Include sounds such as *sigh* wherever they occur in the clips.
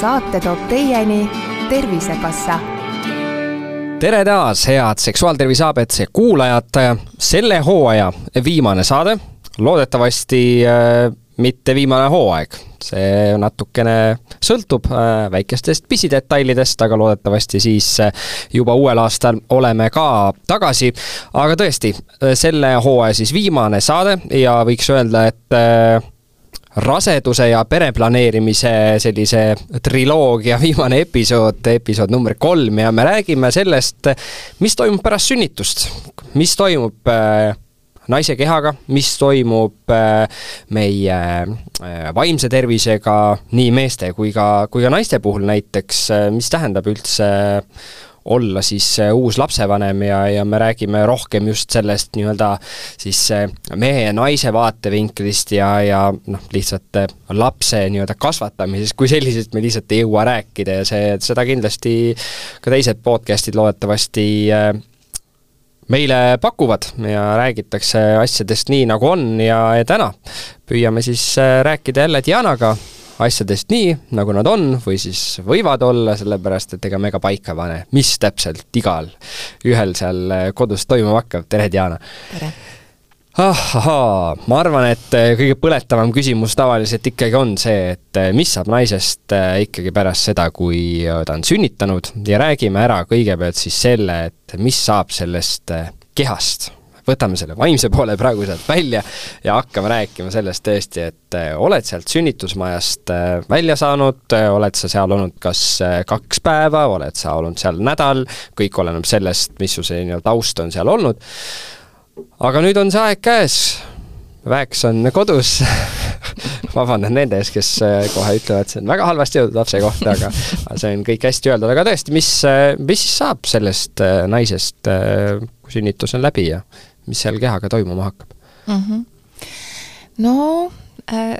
saate toob teieni Tervisekassa. tere taas, head Seksuaaltervise abc kuulajad, selle hooaja viimane saade, loodetavasti äh, mitte viimane hooaeg, see natukene sõltub äh, väikestest pisidetailidest, aga loodetavasti siis äh, juba uuel aastal oleme ka tagasi. aga tõesti, selle hooaja siis viimane saade ja võiks öelda, et raseduse ja pereplaneerimise sellise triloogia *laughs* viimane episood, episood number kolm ja me räägime sellest, mis toimub pärast sünnitust, mis toimub äh, naise kehaga, mis toimub äh, meie äh, vaimse tervisega nii meeste kui ka, kui ka naiste puhul näiteks, mis tähendab üldse olla siis uus lapsevanem ja, ja me räägime rohkem just sellest nii-öelda siis mehe ja naise vaatevinklist ja, ja noh, lihtsalt lapse nii-öelda kasvatamisest kui sellisest me lihtsalt ei jõua rääkida ja see, seda kindlasti ka teised podcast'id loodetavasti äh, meile pakuvad ja räägitakse asjadest nii, nagu on ja, ja täna püüame siis äh, rääkida jälle Dianaga asjadest nii, nagu nad on, või siis võivad olla, sellepärast et ega me ka paika ei pane, mis täpselt igal ühel seal eh, kodus toimuma hakkab, tere Diana! tere! ahaa, ma arvan, et eh, kõige põletavam küsimus tavaliselt ikkagi on see, et eh, mis saab naisest ikkagi pärast seda, kui ta on sünnitanud ja räägime ära kõigepealt siis selle, et mis saab sellest kehast võtame selle vaimse poole praegu sealt välja ja hakkame rääkima sellest tõesti, et äh, oled sealt sünnitusmajast äh, välja saanud, äh, oled sa seal olnud kas kaks päeva, oled sa olnud seal nädal, kõik oleneb sellest, mis su nii-öelda taust on seal olnud, aga nüüd on see aeg käes, Väeks on kodus. *laughs* Vabandan nende ees, kes kohe ütlevad, see on väga halvasti öeldud lapse kohta, aga see on kõik hästi öeldud, aga tõesti, mis, mis siis saab sellest naisest, kui sünnitus on läbi ja mis seal kehaga toimuma hakkab mm? -hmm. no äh,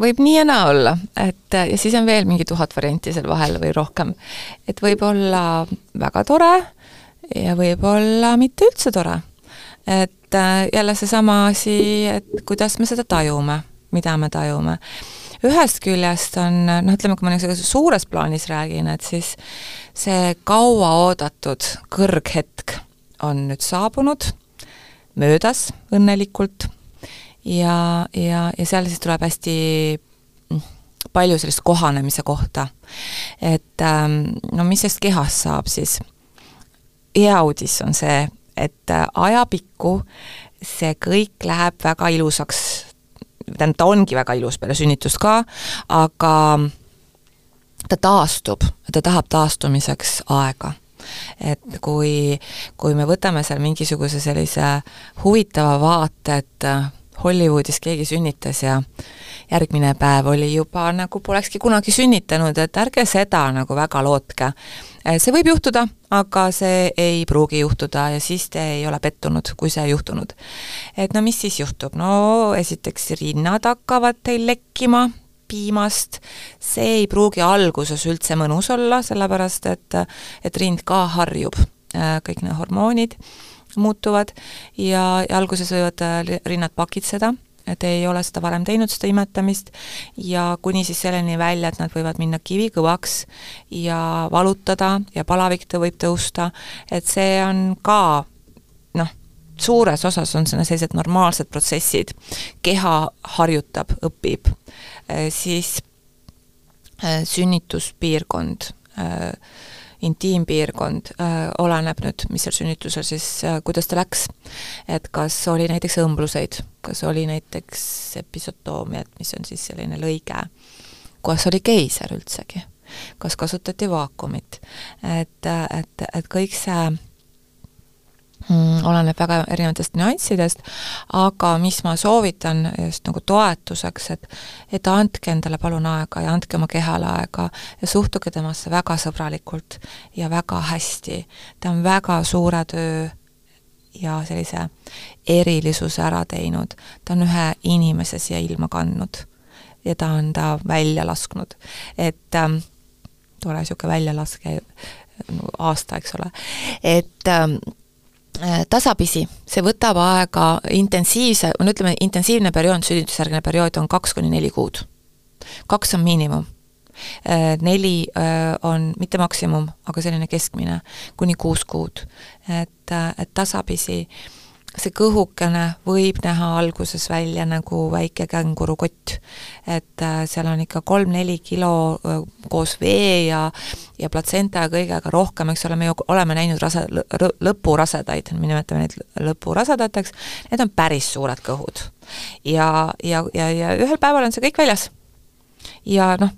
võib nii ja naa olla, et ja siis on veel mingi tuhat varianti seal vahel või rohkem. et võib olla väga tore ja võib olla mitte üldse tore. et äh, jälle seesama asi, et kuidas me seda tajume, mida me tajume. ühest küljest on, noh, ütleme, kui ma niisuguses suures plaanis räägin, et siis see kauaoodatud kõrghetk on nüüd saabunud möödas õnnelikult ja, ja, ja seal siis tuleb hästi mm, palju sellist kohanemise kohta. et ähm, no mis sellest kehast saab siis? hea uudis on see, et äh, ajapikku see kõik läheb väga ilusaks, tähendab, ta ongi väga ilus peale sünnitust ka, aga ta taastub, ta tahab taastumiseks aega et kui, kui me võtame seal mingisuguse sellise huvitava vaate, et äh, Hollywoodis keegi sünnitas ja järgmine päev oli juba nagu polekski kunagi sünnitanud, et ärge seda nagu väga lootke. Äh, see võib juhtuda, aga see ei pruugi juhtuda ja siis te ei ole pettunud, kui see juhtunud. et no mis siis juhtub, no esiteks rinnad hakkavad teil lekkima, piimast, see ei pruugi alguses üldse mõnus olla, sellepärast et, et rind ka harjub, kõik need hormoonid muutuvad ja, ja alguses võivad rinnad pakitseda, et ei ole seda varem teinud, seda imetamist, ja kuni siis selleni välja, et nad võivad minna kivikõvaks ja valutada ja palavik võib tõusta, et see on ka suures osas on sellised normaalsed protsessid, keha harjutab, õpib. Äh, siis äh, sünnituspiirkond, äh, intiimpiirkond, oleneb nüüd, mis seal sünnitusel siis, kuidas ta läks. et kas oli näiteks õmbluseid, kas oli näiteks episotoomiat, mis on siis selline lõige, kas oli keiser üldsegi, kas kasutati vaakumit, et, et, et kõik see oleneb väga erinevatest nüanssidest, aga mis ma soovitan just nagu toetuseks, et et andke endale palun aega ja andke oma kehale aega ja suhtuge temasse väga sõbralikult ja väga hästi. ta on väga suure töö ja sellise erilisuse ära teinud, ta on ühe inimese siia ilma kandnud ja ta on ta välja lasknud, et ähm, tore niisugune väljalaske aasta, eks ole, et ähm, Äh, tasapisi, see võtab aega intensiivse, no ütleme, intensiivne periood, sünnitusjärgne periood on kaks kuni neli kuud. kaks on miinimum. neli on mitte maksimum, aga selline keskmine, kuni kuus kuud. et, et tasapisi äh, see kõhukene võib näha alguses välja nagu väike kängurukott. et äh, seal on ikka kolm-neli kilo äh, koos vee ja ja platsenta ja kõigega rohkem, eks ole, me ju oleme näinud rase, lõpurasedaid, me nimetame neid lõpurasedateks, need on päris suured kõhud. ja, ja, ja, ja ühel päeval on see kõik väljas. ja noh,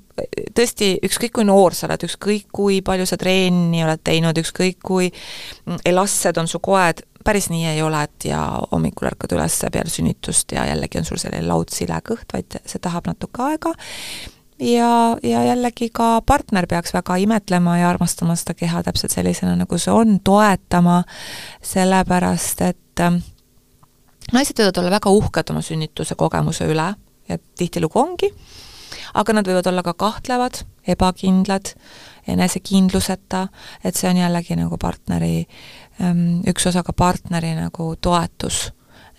tõesti, ükskõik kui noor sa oled, ükskõik kui palju sa trenni oled teinud, ükskõik kui elastsed on su koed, päris nii ei ole, et ja hommikul ärkad üles peale sünnitust ja jällegi on sul selline laudsile kõht, vaid see tahab natuke aega. Ja, ja jällegi ka partner peaks väga imetlema ja armastama seda keha täpselt sellisena, nagu see on, toetama, sellepärast et äh, naised võivad olla väga uhked oma sünnituse kogemuse üle ja tihtilugu ongi, aga nad võivad olla ka kahtlevad, ebakindlad, enesekindluseta, et see on jällegi nagu partneri äh, üks osa ka partneri nagu toetus,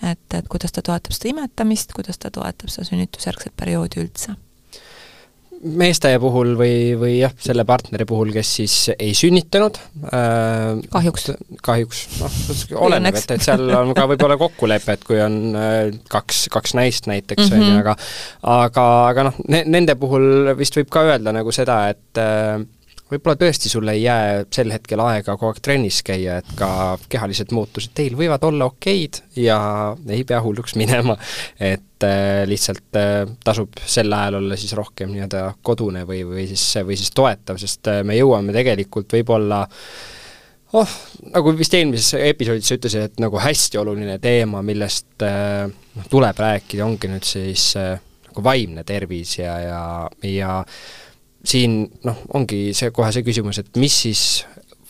et, et kuidas ta toetab seda imetamist, kuidas ta toetab seda sünnitusjärgset perioodi üldse meeste puhul või, või jah, selle partneri puhul, kes siis ei sünnitanud äh,. kahjuks. kahjuks, noh, oleneb, et, et seal on ka võib-olla kokkulepe, et kui on äh, kaks, kaks naist näiteks, on ju, mhm. aga aga, aga noh ne,, nende puhul vist võib ka öelda nagu seda, et äh, võib-olla tõesti sul ei jää sel hetkel aega kogu aeg trennis käia, et ka kehalised muutused teil võivad olla okeid ja ei pea hulluks *laughs* minema, et äh, lihtsalt äh, tasub sel ajal olla siis rohkem nii-öelda kodune või, või siis, või siis toetav, sest äh, me jõuame tegelikult võib-olla oh, nagu vist eelmises episoodis sa ütlesid, et nagu hästi oluline teema, millest äh, noh, tuleb rääkida, ongi nüüd siis äh, nagu vaimne tervis ja, ja, ja siin noh, ongi see kohe see küsimus, et mis siis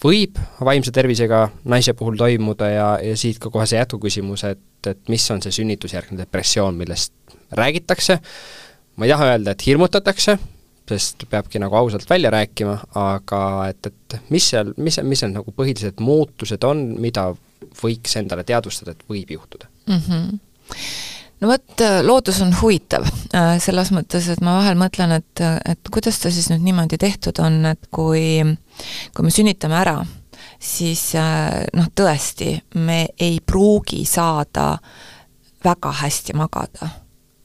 võib vaimse tervisega naise puhul toimuda ja, ja siit ka kohe see jätkuküsimus, et, et mis on see sünnitusjärgne depressioon, millest räägitakse, ma ei taha öelda, et hirmutatakse, sest peabki nagu ausalt välja rääkima, aga et, et mis seal, mis, mis need nagu põhilised muutused on, mida võiks endale teadvustada, et võib juhtuda mm? -hmm no vot, äh, loodus on huvitav äh, selles mõttes, et ma vahel mõtlen, et, et kuidas ta siis nüüd niimoodi tehtud on, et kui, kui me sünnitame ära, siis äh, noh, tõesti, me ei pruugi saada väga hästi magada,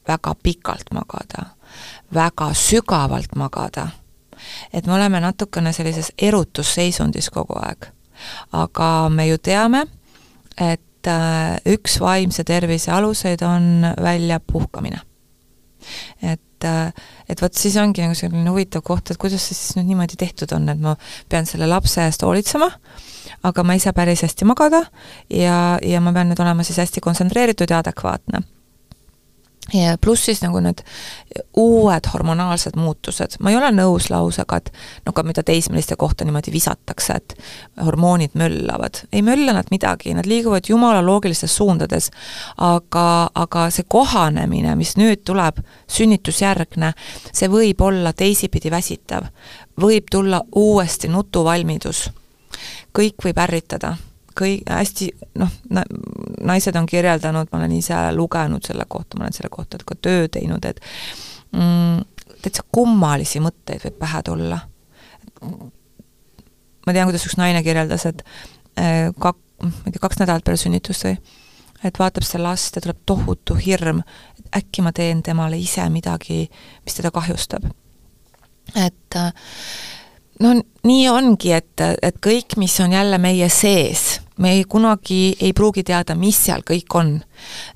väga pikalt magada, väga sügavalt magada. et me oleme natukene sellises erutusseisundis kogu aeg. aga me ju teame, et et äh, üks vaimse tervise aluseid on väljapuhkamine. et, äh, et vot siis ongi nagu selline huvitav koht, et kuidas see siis nüüd niimoodi tehtud on, et ma pean selle lapse eest hoolitsema, aga ma ei saa päris hästi magada ja, ja ma pean nüüd olema siis hästi kontsentreeritud ja adekvaatne pluss siis nagu need uued hormonaalsed muutused, ma ei ole nõus lausega, et no ka mida teismeliste kohta niimoodi visatakse, et hormoonid möllavad. ei mölla nad midagi, nad liiguvad jumala loogilistes suundades, aga, aga see kohanemine, mis nüüd tuleb, sünnitusjärgne, see võib olla teisipidi väsitav. võib tulla uuesti nutuvalmidus. kõik võib ärritada kõik hästi noh, naised on kirjeldanud, ma olen ise lugenud selle kohta, ma olen selle kohta ka töö teinud, et mm, täitsa kummalisi mõtteid võib pähe tulla. ma tean, kuidas üks naine kirjeldas, et äh, kak-, ma ei tea, kaks nädalat peale sünnitust või, et vaatab seda last ja tuleb tohutu hirm, et äkki ma teen temale ise midagi, mis teda kahjustab. et äh, no nii ongi, et, et kõik, mis on jälle meie sees, me ei, kunagi ei pruugi teada, mis seal kõik on.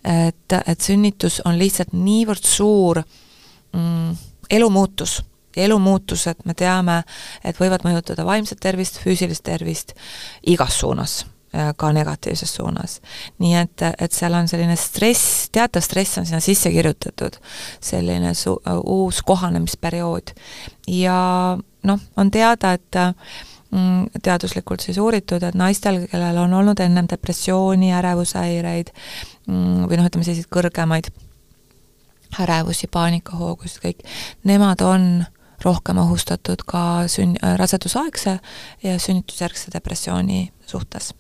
et, et sünnitus on lihtsalt niivõrd suur mm, elumuutus elumuutused, me teame, et võivad mõjutada vaimset tervist, füüsilist tervist igas suunas, ka negatiivses suunas. nii et, et seal on selline stress, teatav stress on sinna sisse kirjutatud, selline su-, uus kohanemisperiood. ja noh, on teada, et teaduslikult siis uuritud, et naistel, kellel on olnud ennem depressiooni, ärevushäireid mm, või noh, ütleme selliseid kõrgemaid ärevusi, paanikahoogusid, kõik, nemad on rohkem ohustatud ka sünn-, rasedusaegse ja sünnitusjärgse depressiooni suhtes.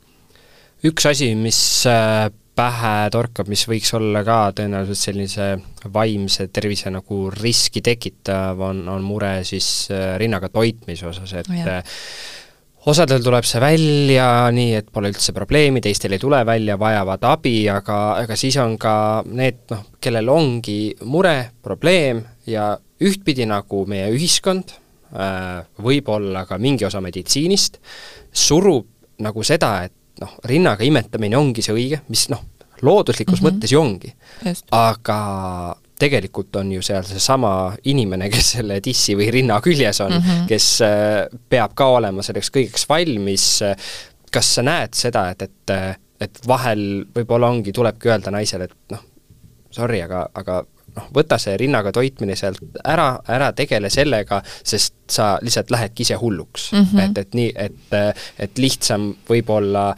üks asi, mis äh, pähe torkab, mis võiks olla ka tõenäoliselt sellise vaimse tervise nagu riski tekitav, on, on mure siis äh, rinnaga toitmise osas, et ja. Osadel tuleb see välja nii, et pole üldse probleemi, teistel ei tule välja, vajavad abi, aga, aga siis on ka need noh, kellel ongi mure, probleem ja ühtpidi nagu meie ühiskond, äh, võib-olla ka mingi osa meditsiinist, surub nagu seda, et noh, rinnaga imetamine ongi see õige, mis noh, looduslikus mm -hmm. mõttes ju ongi. aga tegelikult on ju seal seesama inimene, kes selle tissi või rinna küljes on mm, -hmm. kes äh, peab ka olema selleks kõigeks valmis, kas sa näed seda, et, et et vahel võib-olla ongi, tulebki öelda naisele, et noh, sorry, aga, aga noh, võta see rinnaga toitmine sealt ära, ära tegele sellega, sest sa lihtsalt lähedki ise hulluks mm. -hmm. et, et nii, et, et lihtsam võib-olla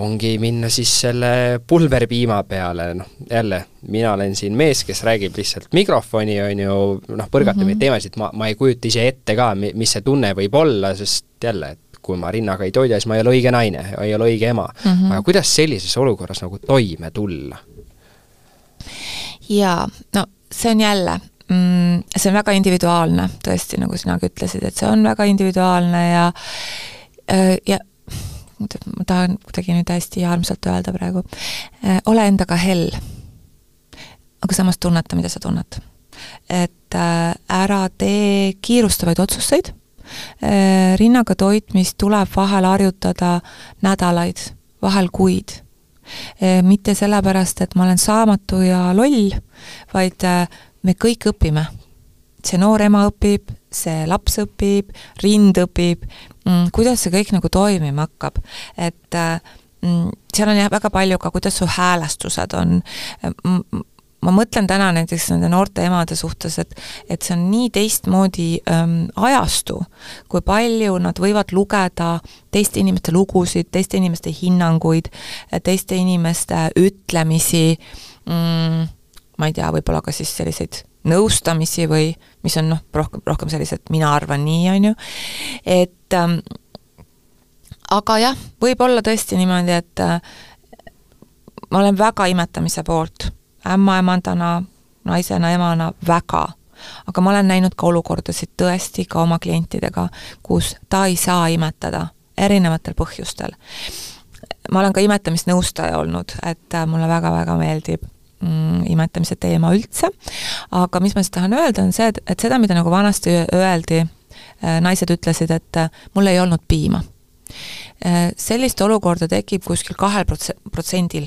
ongi minna siis selle pulberpiima peale, noh jälle, mina olen siin mees, kes räägib lihtsalt mikrofoni, on ju, noh, põrgatab mm -hmm. neid teemasid, ma, ma ei kujuta ise ette ka, mis see tunne võib olla, sest jälle, et kui ma rinnaga ei toida, siis ma ei ole õige naine, ei ole õige ema mm. -hmm. aga kuidas sellises olukorras nagu toime tulla? jaa, no see on jälle mm,, see on väga individuaalne, tõesti, nagu sinagi ütlesid, et see on väga individuaalne ja äh, ja ma tahan kuidagi nüüd hästi armsalt öelda praegu, äh, ole endaga hell. aga samas tunneta, mida sa tunned. et äh, ära tee kiirustavaid otsuseid, rinnaga toitmist tuleb vahel harjutada nädalaid, vahel kuid mitte sellepärast, et ma olen saamatu ja loll, vaid me kõik õpime. see noor ema õpib, see laps õpib, rind õpib, mm, kuidas see kõik nagu toimima hakkab, et eh, mm, seal on jah, väga palju ka, kuidas su häälestused on, ma mõtlen täna näiteks nende noorte emade suhtes, et et see on nii teistmoodi ähm, ajastu, kui palju nad võivad lugeda teiste inimeste lugusid, teiste inimeste hinnanguid, teiste inimeste ütlemisi mm,, ma ei tea, võib-olla ka siis selliseid nõustamisi või mis on noh, rohkem, rohkem sellised mina arvan nii, on ju, et ähm, aga jah, võib olla tõesti niimoodi, et äh, ma olen väga imetamise poolt ämmaemandana, naisena, emana väga. aga ma olen näinud ka olukordasid tõesti ka oma klientidega, kus ta ei saa imetada erinevatel põhjustel. ma olen ka imetamisnõustaja olnud, et äh, mulle väga-väga meeldib mm, imetamise teema üldse, aga mis ma siis tahan öelda, on see, et, et seda, mida nagu vanasti öeldi, äh, naised ütlesid, et äh, mul ei olnud piima. sellist olukorda tekib kuskil kahel prots-, protsendil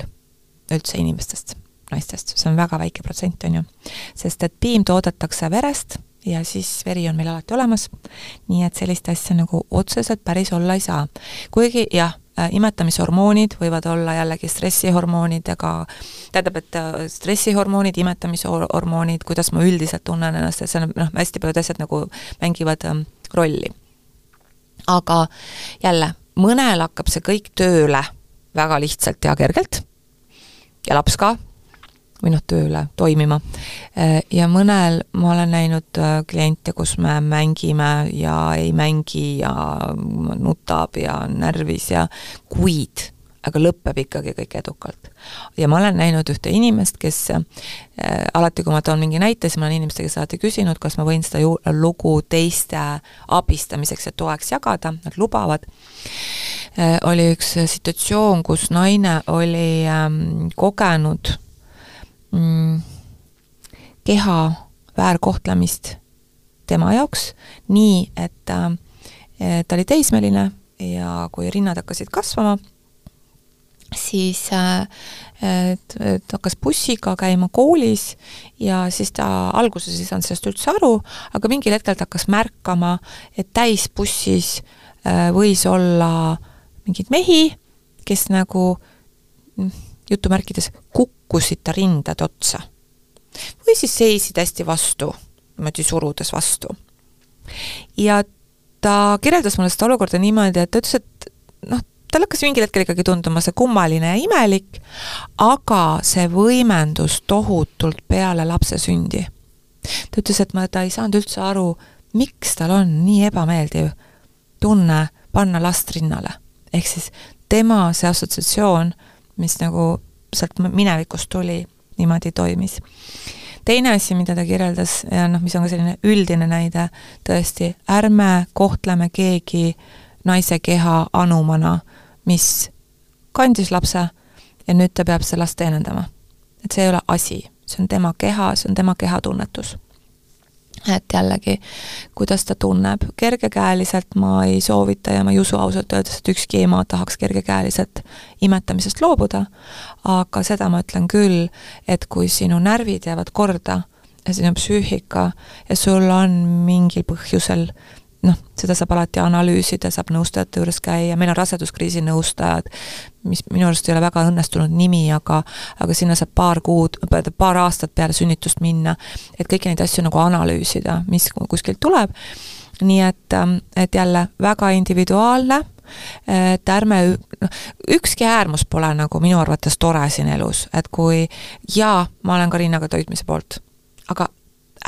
üldse inimestest naistest, see on väga väike protsent, on ju. sest et piim toodetakse verest ja siis veri on meil alati olemas, nii et sellist asja nagu otseselt päris olla ei saa. kuigi jah, äh, imetamishormoonid võivad olla jällegi stressihormoonidega, tähendab, et äh, stressihormoonid, imetamishormoonid, kuidas ma üldiselt tunnen ennast, et see on noh, hästi paljud asjad nagu mängivad ähm, rolli. aga jälle, mõnel hakkab see kõik tööle väga lihtsalt ja kergelt ja laps ka, või noh, tööle toimima. Äh, ja mõnel ma olen näinud äh, kliente, kus me mängime ja ei mängi ja nutab ja on närvis ja kuid, aga lõpeb ikkagi kõik edukalt. ja ma olen näinud ühte inimest, kes äh, alati, kui ma toon mingi näite, siis ma olen inimeste käest alati küsinud, kas ma võin seda ju, lugu teiste abistamiseks ja toeks jagada, nad lubavad äh,. oli üks situatsioon, kus naine oli ähm, kogenud mm, keha väärkohtlemist tema jaoks, nii et äh, ta oli teismeline ja kui rinnad hakkasid kasvama, siis äh, et, et hakkas bussiga käima koolis ja siis ta alguses ei saanud sellest üldse aru, aga mingil hetkel ta hakkas märkama, et täisbussis äh, võis olla mingeid mehi, kes nagu mm, jutumärkides kukkusid ta rindade otsa. või siis seisid hästi vastu, niimoodi surudes vastu. ja ta kirjeldas mulle seda olukorda niimoodi, et ta ütles, et noh, tal hakkas mingil hetkel ikkagi tunduma see kummaline ja imelik, aga see võimendus tohutult peale lapse sündi. ta ütles, et ma, ta ei saanud üldse aru, miks tal on nii ebameeldiv tunne panna last rinnale. ehk siis tema see assotsiatsioon mis nagu sealt minevikust tuli, niimoodi toimis. teine asi, mida ta kirjeldas ja noh, mis on ka selline üldine näide, tõesti, ärme kohtleme keegi naise keha anumana, mis kandis lapse ja nüüd ta peab seda last teenindama. et see ei ole asi, see on tema keha, see on tema kehatunnetus et jällegi, kuidas ta tunneb, kergekäeliselt ma ei soovita ja ma ei usu ausalt öeldes, et ükski ema tahaks kergekäeliselt imetamisest loobuda, aga seda ma ütlen küll, et kui sinu närvid jäävad korda ja sinu psüühika ja sul on mingil põhjusel noh, seda saab alati analüüsida, saab nõustajate juures käia, meil on raseduskriisi nõustajad, mis minu arust ei ole väga õnnestunud nimi, aga aga sinna saab paar kuud, paar aastat peale sünnitust minna, et kõiki neid asju nagu analüüsida, mis kuskilt tuleb, nii et, et jälle väga individuaalne, et ärme, noh, ükski äärmus pole nagu minu arvates tore siin elus, et kui jaa, ma olen ka rinnaga toitmise poolt, aga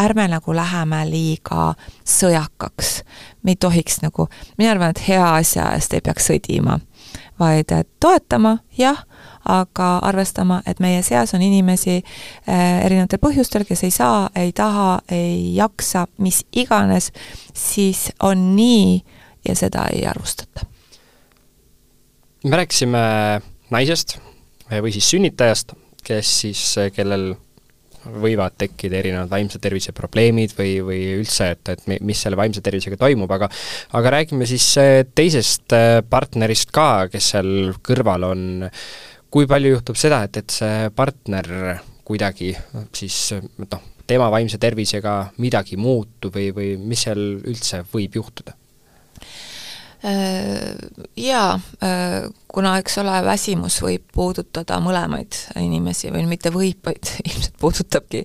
ärme nagu läheme liiga sõjakaks. me ei tohiks nagu, mina arvan, et hea asja eest ei peaks sõdima, vaid toetama, jah, aga arvestama, et meie seas on inimesi äh, erinevatel põhjustel, kes ei saa, ei taha, ei jaksa, mis iganes, siis on nii ja seda ei arvustata. me rääkisime naisest või siis sünnitajast, kes siis, kellel võivad tekkida erinevad vaimse tervise probleemid või, või üldse, et, et mis selle vaimse tervisega toimub, aga aga räägime siis äh, teisest äh, partnerist ka, kes seal kõrval on, kui palju juhtub seda, et, et see partner kuidagi siis noh, tema vaimse tervisega midagi muutub või, või mis seal üldse võib juhtuda? Äh, jaa, äh, kuna eks ole, väsimus võib puudutada mõlemaid inimesi või mitte võib, vaid *laughs* ilmselt puudutabki,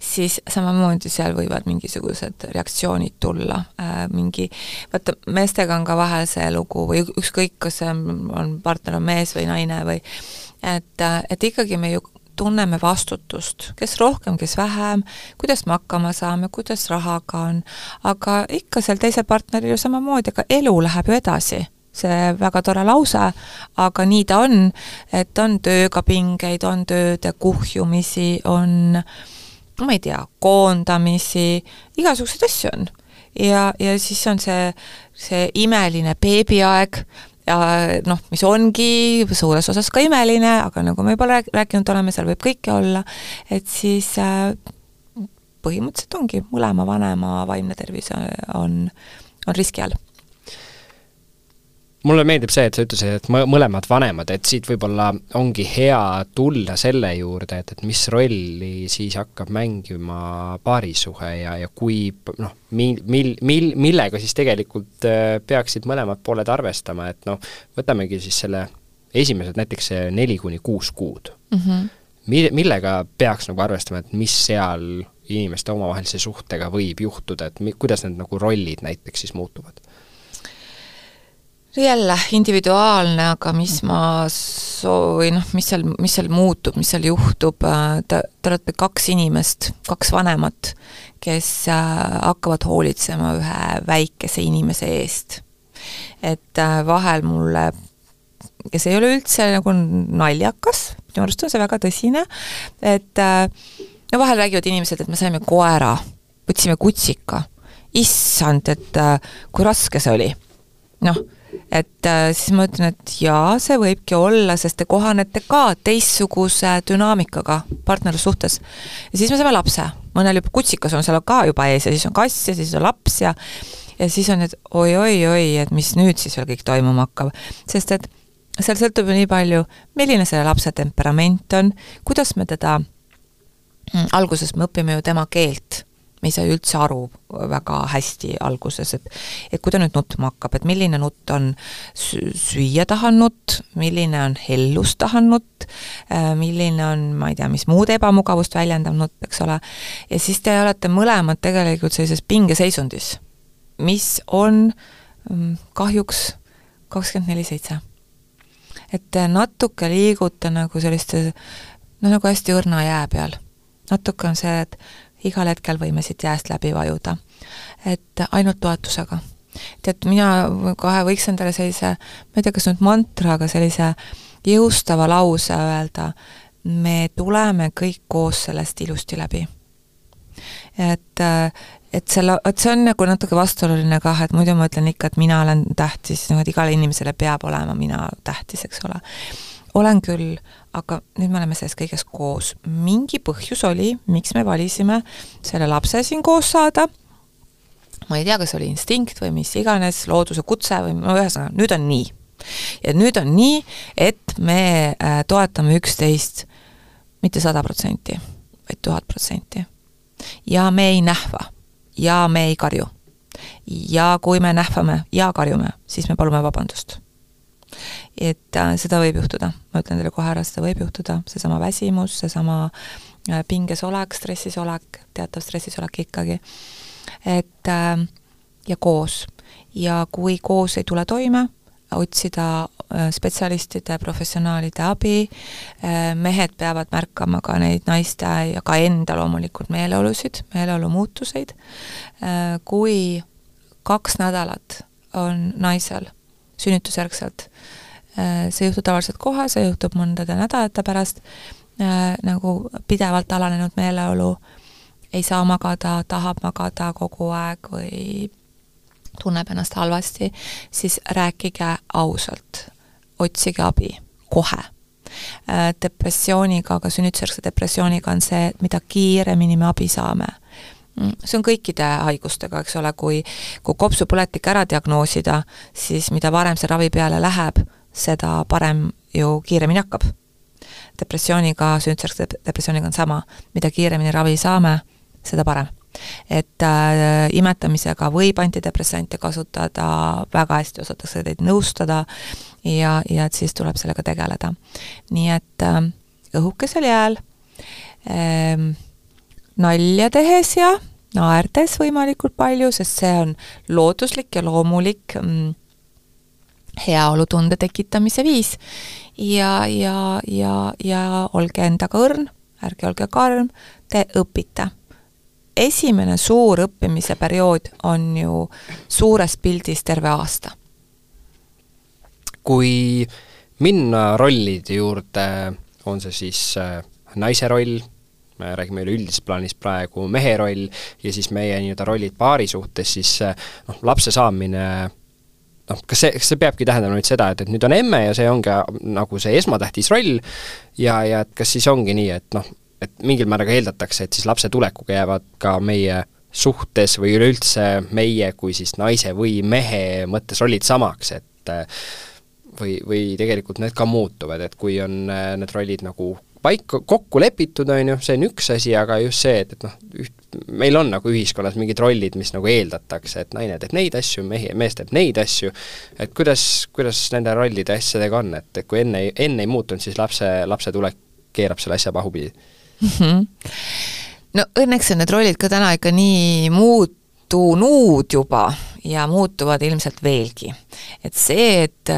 siis samamoodi seal võivad mingisugused reaktsioonid tulla, äh, mingi, vaata, meestega on ka vahel see lugu või ükskõik, kas see on, on partner on mees või naine või et, et ikkagi me ju tunneme vastutust, kes rohkem, kes vähem, kuidas me hakkama saame, kuidas rahaga on, aga ikka seal teisel partneril ju samamoodi, aga elu läheb ju edasi. See väga tore lause, aga nii ta on, et on tööga pingeid, on tööde kuhjumisi, on ma ei tea, koondamisi, igasuguseid asju on. ja, ja siis on see, see imeline beebiaeg, ja noh, mis ongi suures osas ka imeline, aga nagu me juba rääkinud oleme, seal võib kõike olla, et siis äh, põhimõtteliselt ongi mõlema vanema vaimne tervis on, on riski all mulle meeldib see, et sa ütlesid, et mõlemad vanemad, et siit võib-olla ongi hea tulla selle juurde, et, et mis rolli siis hakkab mängima paarisuhe ja, ja kui noh, mil, mil, mil, millega siis tegelikult äh, peaksid mõlemad pooled arvestama, et noh, võtamegi siis selle esimesed näiteks neli kuni kuus kuud mm. -hmm. Mi-, millega peaks nagu arvestama, et mis seal inimeste omavahelise suhtega võib juhtuda, et mi-, kuidas need nagu rollid näiteks siis muutuvad? Jälle individuaalne, aga mis ma soovin, noh, mis seal, mis seal muutub, mis seal juhtub, äh, te, te olete kaks inimest, kaks vanemat, kes äh, hakkavad hoolitsema ühe väikese inimese eest. et äh, vahel mulle, ja see ei ole üldse nagu naljakas, minu arust on see väga tõsine, et no vahel räägivad inimesed, et me saime koera, võtsime kutsika, issand, et kui raske see oli. noh et äh, siis ma ütlen, et jaa, see võibki olla, sest te kohanete ka teistsuguse dünaamikaga partnerlussuhtes. ja siis me saame lapse, mõnel juba kutsikas on seal ka juba ees ja siis on kass ja siis on laps ja ja siis on, et oi-oi-oi, et mis nüüd siis veel kõik toimuma hakkab, sest et seal sõltub ju nii palju, milline selle lapse temperament on, kuidas me teda, mm, alguses me õpime ju tema keelt me ei saa ju üldse aru väga hästi alguses, et et kui ta nüüd nutma hakkab, et milline nutt on süüa tahan nutt, milline on hellust tahan nutt, äh, milline on, ma ei tea, mis muud ebamugavust väljendav nutt, eks ole, ja siis te olete mõlemad tegelikult sellises pingeseisundis, mis on mm, kahjuks kakskümmend neli seitse. et te natuke liigute nagu selliste noh, nagu hästi õrna jää peal. natuke on see, et igal hetkel võime siit jääst läbi vajuda. et ainult toetusega. tead, mina kohe võiks endale sellise, ma ei tea, kas nüüd mantra, aga sellise jõustava lause öelda, me tuleme kõik koos sellest ilusti läbi. et, et selle, et see on nagu natuke vastuoluline kah, et muidu ma ütlen ikka, et mina olen tähtis, noh et igale inimesele peab olema mina tähtis, eks ole. Olen küll, aga nüüd me oleme selles kõiges koos. mingi põhjus oli, miks me valisime selle lapse siin koos saada ma ei tea, kas oli instinkt või mis iganes, looduse kutse või no ühesõnaga, nüüd on nii. ja nüüd on nii, et me äh, toetame üksteist mitte sada protsenti, vaid tuhat protsenti. ja me ei nähva ja me ei karju. ja kui me nähvame ja karjume, siis me palume vabandust. Et äh, seda võib juhtuda, ma ütlen teile kohe ära, seda võib juhtuda, seesama väsimus, seesama äh, pinges olek, stressis olek, teatav stressis olek ikkagi. Et äh, ja koos. ja kui koos ei tule toime, otsida spetsialistide, professionaalide abi, mehed peavad märkama ka neid naiste ja ka enda loomulikult meeleolusid, meeleolu muutuseid, kui kaks nädalat on naisel sünnitusjärgselt, see ei juhtu tavaliselt kohe, see juhtub mõndade nädalate pärast, nagu pidevalt alanenud meeleolu äh, ei saa magada, tahab magada kogu aeg või tunneb ennast halvasti, siis rääkige ausalt, otsige abi kohe. Äh, depressiooniga, ka sünnitusjärgse depressiooniga on see, et mida kiiremini me abi saame, see on kõikide haigustega, eks ole, kui kui kopsupõletik ära diagnoosida, siis mida varem see ravi peale läheb, seda parem ju kiiremini hakkab. depressiooniga, sünnitusjärgse depressiooniga on sama, mida kiiremini ravi saame, seda parem. et äh, imetamisega võib antidepressante kasutada, väga hästi osatakse teid nõustada ja, ja et siis tuleb sellega tegeleda. nii et äh, õhukesel jääl äh, nalja tehes ja naerdes võimalikult palju, sest see on looduslik ja loomulik mm, heaolutunde tekitamise viis. ja, ja, ja, ja olge endaga õrn, ärge olge karm, te õpite esimene suur õppimise periood on ju suures pildis terve aasta. kui minna rollide juurde, on see siis äh, naise roll, me räägime üleüldises plaanis praegu mehe roll ja siis meie nii-öelda rollid paari suhtes, siis noh, lapse saamine noh, kas see, kas see peabki tähendama nüüd seda, et, et nüüd on emme ja see ongi nagu see esmatähtis roll ja, ja et kas siis ongi nii, et noh, et mingil määral ka eeldatakse, et siis lapse tulekuga jäävad ka meie suhtes või üleüldse meie kui siis naise või mehe mõttes rollid samaks, et või, või tegelikult need ka muutuvad, et kui on äh, need rollid nagu paika, kokku lepitud, on ju, see on üks asi, aga just see, et, et noh, üht, meil on nagu ühiskonnas mingid rollid, mis nagu eeldatakse, et naine teeb neid asju, mehi, mees teeb neid asju, et kuidas, kuidas nende rollide asjadega on, et, et kui enne, enne ei muutunud, siis lapse, lapse tulek keerab selle asja pahupidi mm. -hmm. no õnneks on need rollid ka täna ikka nii muutunud juba ja muutuvad ilmselt veelgi. et see, et,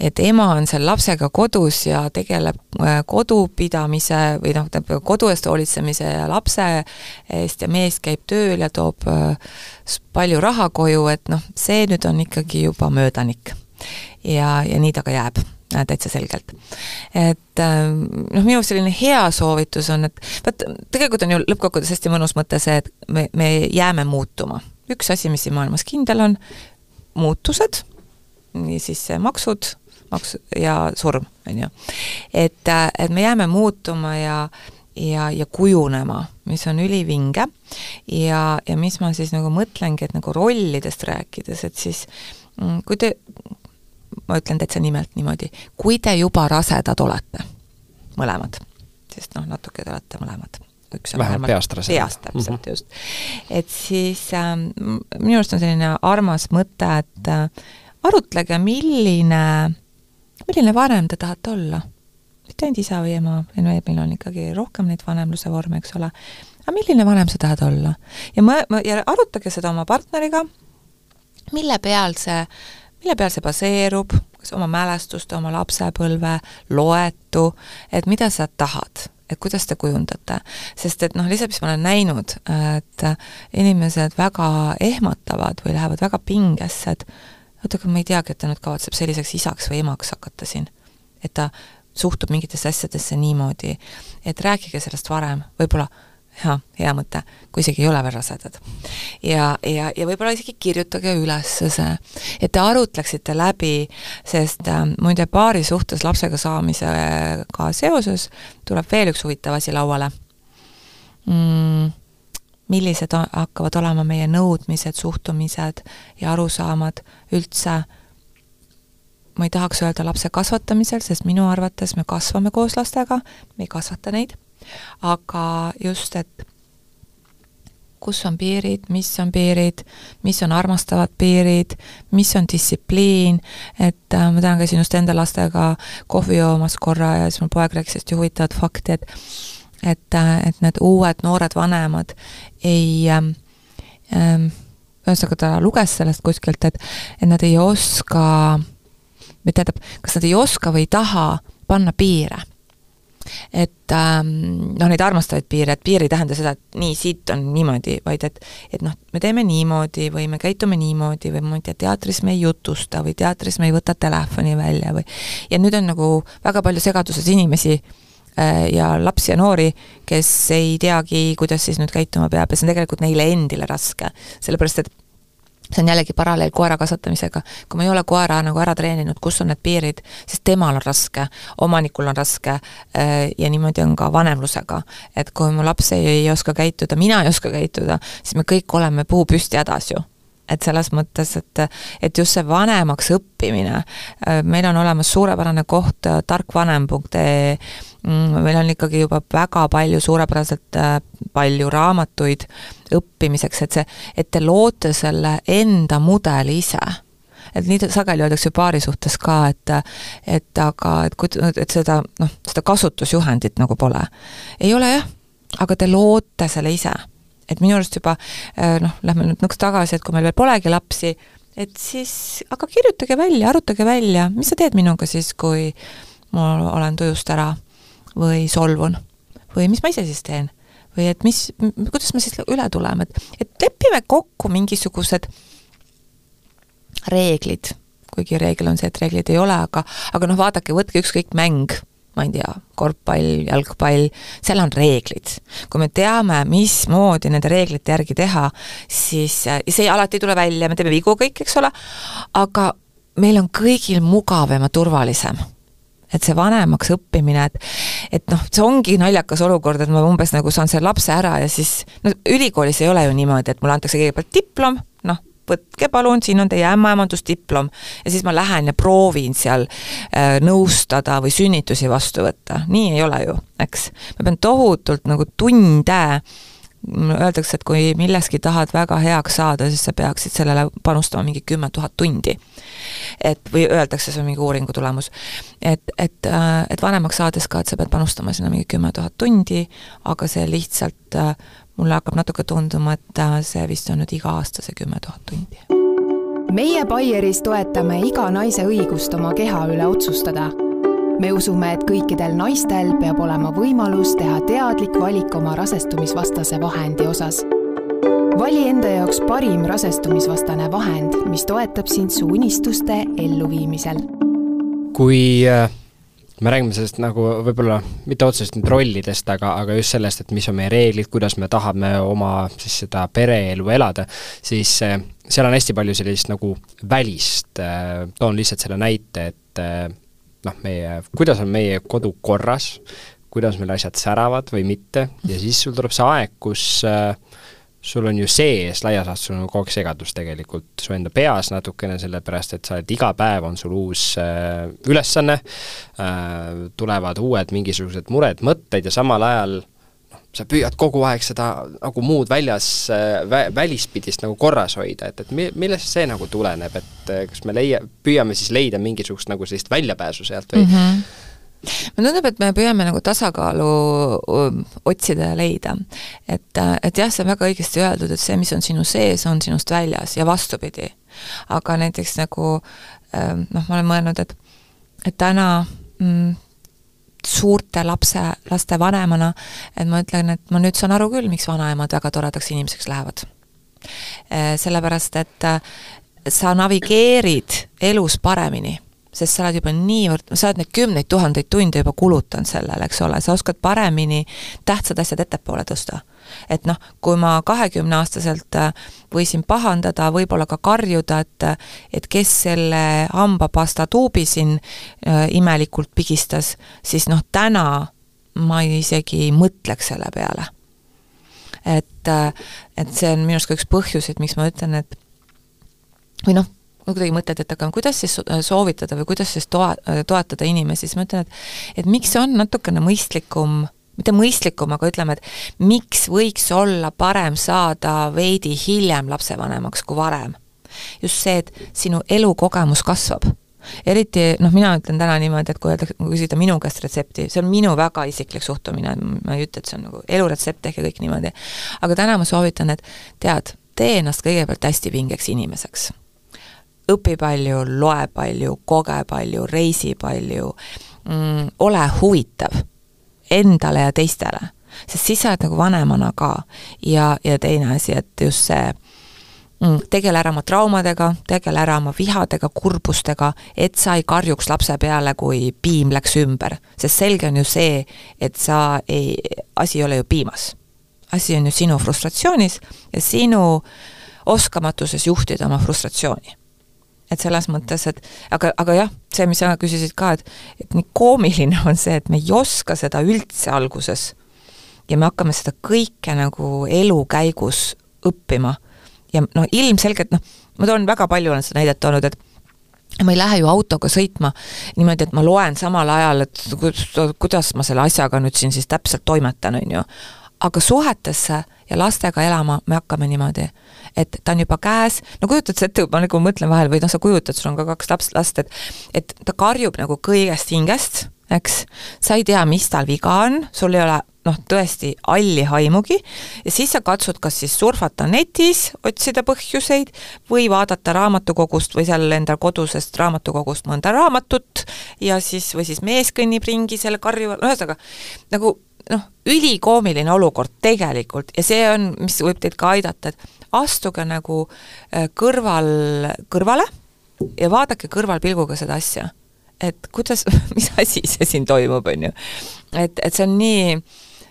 et ema on seal lapsega kodus ja tegeleb äh, kodupidamise või noh, kodu eest hoolitsemise ja lapse eest ja mees käib tööl ja toob äh, palju raha koju, et noh, see nüüd on ikkagi juba möödanik. ja, ja nii ta ka jääb Äh, täitsa selgelt. et noh, minu selline hea soovitus on, et vaat tegelikult on ju lõppkokkuvõttes hästi mõnus mõte see, et me, me jääme muutuma. Üks asi, mis siin maailmas kindel on, muutused, niisiis maksud, maks- ja surm, on ju. et, et me jääme muutuma ja ja, ja kujunema, mis on ülivinge ja, ja mis ma siis nagu mõtlengi, et nagu rollidest rääkides, et siis mm, kui te ma ütlen täitsa nimelt niimoodi, kui te juba rasedad olete, mõlemad, sest noh, natuke te olete mõlemad üks on vähemalt peast rasedad. peast täpselt mm, -hmm. just. et siis äh, minu arust on selline armas mõte, et äh, arutlege, milline, milline vanem te tahate olla. mitte ainult isa või ema, meil on ikkagi rohkem neid vanemluse vorme, eks ole, aga milline vanem sa tahad olla? ja ma, ma, ja arutage seda oma partneriga, mille peal see mille peal see baseerub, kas oma mälestuste, oma lapsepõlve, loetu, et mida sa tahad, et kuidas te kujundate. sest et noh, lihtsalt mis ma olen näinud, et inimesed väga ehmatavad või lähevad väga pingesse, et oota, aga ma ei teagi, et ta nüüd kavatseb selliseks isaks või emaks hakata siin. et ta suhtub mingitesse asjadesse niimoodi, et rääkige sellest varem, võib-olla jah, hea mõte, kui isegi ei ole veel rasedad. ja, ja, ja võib-olla isegi kirjutage üles see, et te arutleksite läbi, sest äh, muide, paari suhtes lapsega saamisega seoses tuleb veel üks huvitav asi lauale mm,. millised hakkavad olema meie nõudmised, suhtumised ja arusaamad üldse ma ei tahaks öelda lapse kasvatamisel, sest minu arvates me kasvame koos lastega, me ei kasvata neid, aga just, et kus on piirid, mis on piirid, mis on armastavad piirid, mis on distsipliin, et äh, ma tean, käisin just enda lastega kohvi joomas korra ja siis mul poeg rääkis hästi huvitavat fakti, et et, äh, et need uued noored vanemad ei ähm, ähm, ühesõnaga ta luges sellest kuskilt, et, et nad ei oska, või tähendab, kas nad ei oska või ei taha panna piire et ähm, noh, neid armastavaid piire, et piir ei tähenda seda, et nii, siit on niimoodi, vaid et et noh, me teeme niimoodi või me käitume niimoodi või ma ei tea, teatris me ei jutusta või teatris me ei võta telefoni välja või ja nüüd on nagu väga palju segaduses inimesi äh, ja lapsi ja noori, kes ei teagi, kuidas siis nüüd käituma peab ja see on tegelikult neile endile raske, sellepärast et see on jällegi paralleel koera kasvatamisega. kui ma ei ole koera nagu ära treeninud, kus on need piirid, siis temal on raske, omanikul on raske äh, ja niimoodi on ka vanemlusega. et kui mu laps ei, ei oska käituda, mina ei oska käituda, siis me kõik oleme puu püsti hädas ju et selles mõttes, et, et just see vanemaks õppimine, äh, meil on olemas suurepärane koht äh, tarkvanem.ee, mm, meil on ikkagi juba väga palju, suurepäraselt palju raamatuid õppimiseks, et see, et te loote selle enda mudeli ise. Et nii sageli öeldakse paari suhtes ka, et et aga, et kui, et seda noh, seda kasutusjuhendit nagu pole. ei ole jah, aga te loote selle ise. Et minu arust juba äh, noh, lähme nüüd nõks tagasi, et kui meil veel polegi lapsi, et siis aga kirjutage välja, arutage välja, mis sa teed minuga siis, kui ma olen tujust ära või solvun. Või mis ma ise siis teen või et mis, kuidas me siis üle tuleme, et, et lepime kokku mingisugused reeglid, kuigi reegel on see, et reegleid ei ole, aga aga noh, vaadake, võtke ükskõik mäng ma ei tea, korvpall, jalgpall, seal on reeglid. kui me teame, mismoodi nende reeglite järgi teha, siis see alati ei tule välja, me teeme vigu kõik, eks ole, aga meil on kõigil mugavam ja turvalisem et see vanemaks õppimine, et et noh, see ongi naljakas olukord, et ma umbes nagu saan selle lapse ära ja siis no ülikoolis ei ole ju niimoodi, et mulle antakse kõigepealt diplom, noh, võtke palun, siin on teie ämmaemandusdiplom. ja siis ma lähen ja proovin seal äh, nõustada või sünnitusi vastu võtta, nii ei ole ju, eks. ma pean tohutult nagu tunde öeldakse, et kui milleski tahad väga heaks saada, siis sa peaksid sellele panustama mingi kümme tuhat tundi. Et või öeldakse, see on mingi uuringu tulemus, et, et, äh, et vanemaks saades ka, et sa pead panustama sinna mingi kümme tuhat tundi, aga see lihtsalt äh, mulle hakkab natuke tunduma, et äh, see vist on nüüd iga-aastase kümme tuhat tundi. meie Baieris toetame iga naise õigust oma keha üle otsustada. me usume, et kõikidel naistel peab olema võimalus teha teadlik valik oma rasestumisvastase vahendi osas. Vali enda jaoks parim rasestumisvastane vahend, mis toetab sind su unistuste elluviimisel. kui äh, me räägime sellest nagu võib-olla mitte otseselt nüüd rollidest, aga, aga just sellest, et mis on meie reeglid, kuidas me tahame oma siis seda pereelu elada, siis äh, seal on hästi palju sellist nagu välist, äh, toon lihtsalt selle näite, et noh, meie, kuidas on meie kodu korras, kuidas meil asjad säravad või mitte, ja siis sul tuleb see aeg, kus äh, sul on ju sees laias laastus sul on kogu aeg segadus tegelikult su enda peas natukene, sellepärast et sa oled, iga päev on sul uus äh, ülesanne äh,, tulevad uued mingisugused mured, mõtted ja samal ajal noh, sa püüad kogu aeg seda nagu muud väljas äh, vä,, välispidist nagu korras hoida, et, et mi-, millest see nagu tuleneb, et äh, kas me leia-, püüame siis leida mingisugust nagu sellist väljapääsu sealt või mm -hmm mulle tundub, et me püüame nagu tasakaalu otsida ja leida. et, et jah, see on väga õigesti öeldud, et see, mis on sinu sees, on sinust väljas ja vastupidi. aga näiteks nagu noh, ma olen mõelnud, et, et täna mm, suurte lapse, laste vanemana, et ma ütlen, et ma nüüd saan aru küll, miks vanaemad väga toredaks inimeseks lähevad. Äh, sellepärast, et äh, sa navigeerid elus paremini sest sa oled juba niivõrd, sa oled neid kümneid tuhandeid tunde juba kulutanud sellele, eks ole, sa oskad paremini tähtsad asjad ettepoole tõsta. et noh, kui ma kahekümneaastaselt äh, võisin pahandada, võib-olla ka karjuda, et et kes selle hambapasta tuubi siin äh, imelikult pigistas, siis noh, täna ma isegi ei mõtleks selle peale. et, äh, et see on minu arust ka üks põhjuseid, miks ma ütlen, et või noh, kuidagi mõtled, et aga kuidas siis soovitada või kuidas siis toa-, toetada inimesi, siis ma ütlen, et et miks on natukene mõistlikum mitte mõistlikum, aga ütleme, et miks võiks olla parem saada veidi hiljem lapsevanemaks kui varem. just see, et sinu elukogemus kasvab. eriti noh, mina ütlen täna niimoodi, et kui kui küsida minu käest retsepti, see on minu väga isiklik suhtumine, ma ei ütle, et see on nagu eluretsept, tehke kõik niimoodi. aga täna ma soovitan, et tead, tee ennast kõigepealt hästi vingeks inimeseks õpi palju, loe palju, koge palju, reisi palju mm,, ole huvitav endale ja teistele. sest siis sa oled nagu vanemana ka. ja, ja teine asi, et just see mm, tegele ära oma traumadega, tegele ära oma vihadega, kurbustega, et sa ei karjuks lapse peale, kui piim läks ümber. sest selge on ju see, et sa ei, asi ei ole ju piimas. asi on ju sinu frustratsioonis ja sinu oskamatuses juhtida oma frustratsiooni et selles mõttes, et aga, aga jah, see, mis sa küsisid ka, et et nii koomiline on see, et me ei oska seda üldse alguses ja me hakkame seda kõike nagu elu käigus õppima. ja no ilmselgelt noh, ma toon väga palju, olen seda näidet toonud, et ma ei lähe ju autoga sõitma niimoodi, et ma loen samal ajal, et kuidas ma selle asjaga nüüd siin siis täpselt toimetan, on ju. aga suhetesse ja lastega elama me hakkame niimoodi et ta on juba käes, no kujutad sa ette, ma nagu mõtlen vahel või noh, sa kujutad, sul on ka kaks laps, last, et et ta karjub nagu kõigest hingest, eks, sa ei tea, mis tal viga on, sul ei ole noh, tõesti halli haimugi, ja siis sa katsud kas siis surfata netis, otsida põhjuseid, või vaadata raamatukogust või seal endal kodusest raamatukogust mõnda raamatut ja siis, või siis mees kõnnib ringi selle karjuva, ühesõnaga nagu noh, ülikoomiline olukord tegelikult ja see on, mis võib teid ka aidata, et astuge nagu äh, kõrval, kõrvale ja vaadake kõrvalpilguga seda asja. et kuidas, *laughs* mis asi see siin toimub, on ju. et, et see on nii,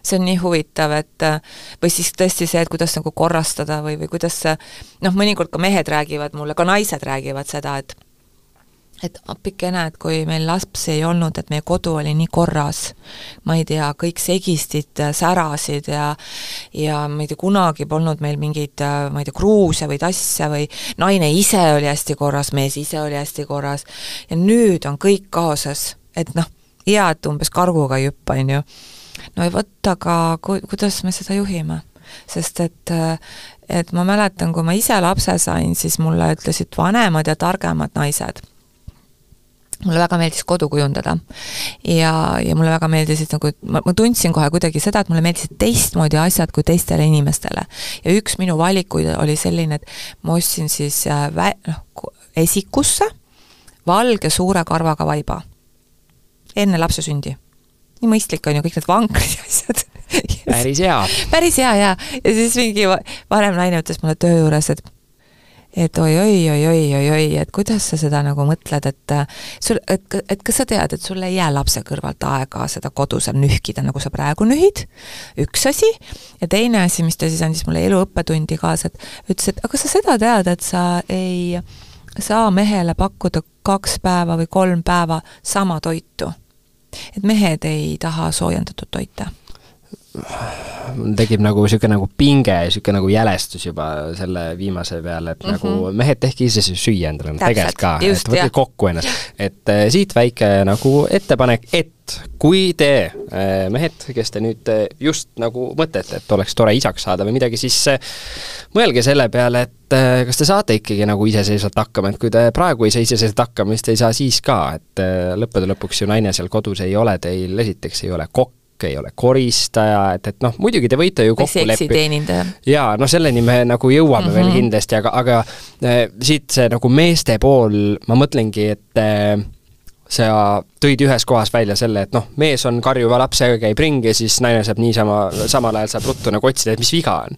see on nii huvitav, et äh, või siis tõesti see, et kuidas nagu korrastada või, või kuidas noh, mõnikord ka mehed räägivad mulle, ka naised räägivad seda, et et appikene, et kui meil lapsi ei olnud, et meie kodu oli nii korras, ma ei tea, kõik segistid äh, särasid ja ja ma ei tea, kunagi polnud meil mingeid, äh, ma ei tea, kruuse või tasse või naine ise oli hästi korras, mees ise oli hästi korras ja nüüd on kõik kaoses, et noh, hea, et umbes karguga ei hüppa, on ju. no vot, aga ku-, kuidas me seda juhime? sest et äh, et ma mäletan, kui ma ise lapse sain, siis mulle ütlesid vanemad ja targemad naised mulle väga meeldis kodu kujundada. ja, ja mulle väga meeldisid nagu, ma, ma tundsin kohe kuidagi seda, et mulle meeldisid teistmoodi asjad kui teistele inimestele. ja üks minu valikuid oli selline, et ma ostsin siis äh, vä-, noh, esikusse valge suure karvaga vaiba. enne lapse sündi. nii mõistlik on ju, kõik need vankrid ja asjad päris hea. *laughs* päris hea, jaa. ja siis mingi vanem naine ütles mulle töö juures, et et oi-oi-oi-oi-oi-oi, et kuidas sa seda nagu mõtled, et äh, sul, et, et kas sa tead, et sul ei jää lapse kõrvalt aega seda kodu seal nühkida, nagu sa praegu nühid, üks asi, ja teine asi, mis ta siis andis mulle eluõppetundi kaasa, et ütles, et aga sa seda tead, et sa ei saa mehele pakkuda kaks päeva või kolm päeva sama toitu. et mehed ei taha soojendatud toite tekib nagu niisugune nagu pinge, niisugune nagu jälestus juba selle viimase peale, et mm -hmm. nagu mhm. mehed, tehke ise süüa endale, tegelikult ka, et võtke kokku ennast. et äh, siit väike nagu ettepanek, et kui te äh,, mehed, kes te nüüd äh, just nagu mõtlete, et oleks tore isaks saada või midagi, siis äh, mõelge selle peale, et äh, kas te saate ikkagi nagu iseseisvalt hakkama, et kui te praegu ei saa iseseisvalt hakkama, siis te ei saa siis ka, et äh, lõppude lõpuks ju naine seal kodus ei ole teil, esiteks ei ole kokk, kokk, ei ole koristaja, et, et noh, muidugi te võite ju kokku leppida. jaa, no selleni me nagu jõuame mm -hmm. veel mhm. kindlasti, aga, aga äh, siit see nagu meeste pool, ma mõtlengi, et äh, sa tõid ühes kohas välja selle, et noh, mees on karjuva lapsega, käib ringi siis naine saab niisama, samal ajal saab ruttu nagu otsida, et mis viga on.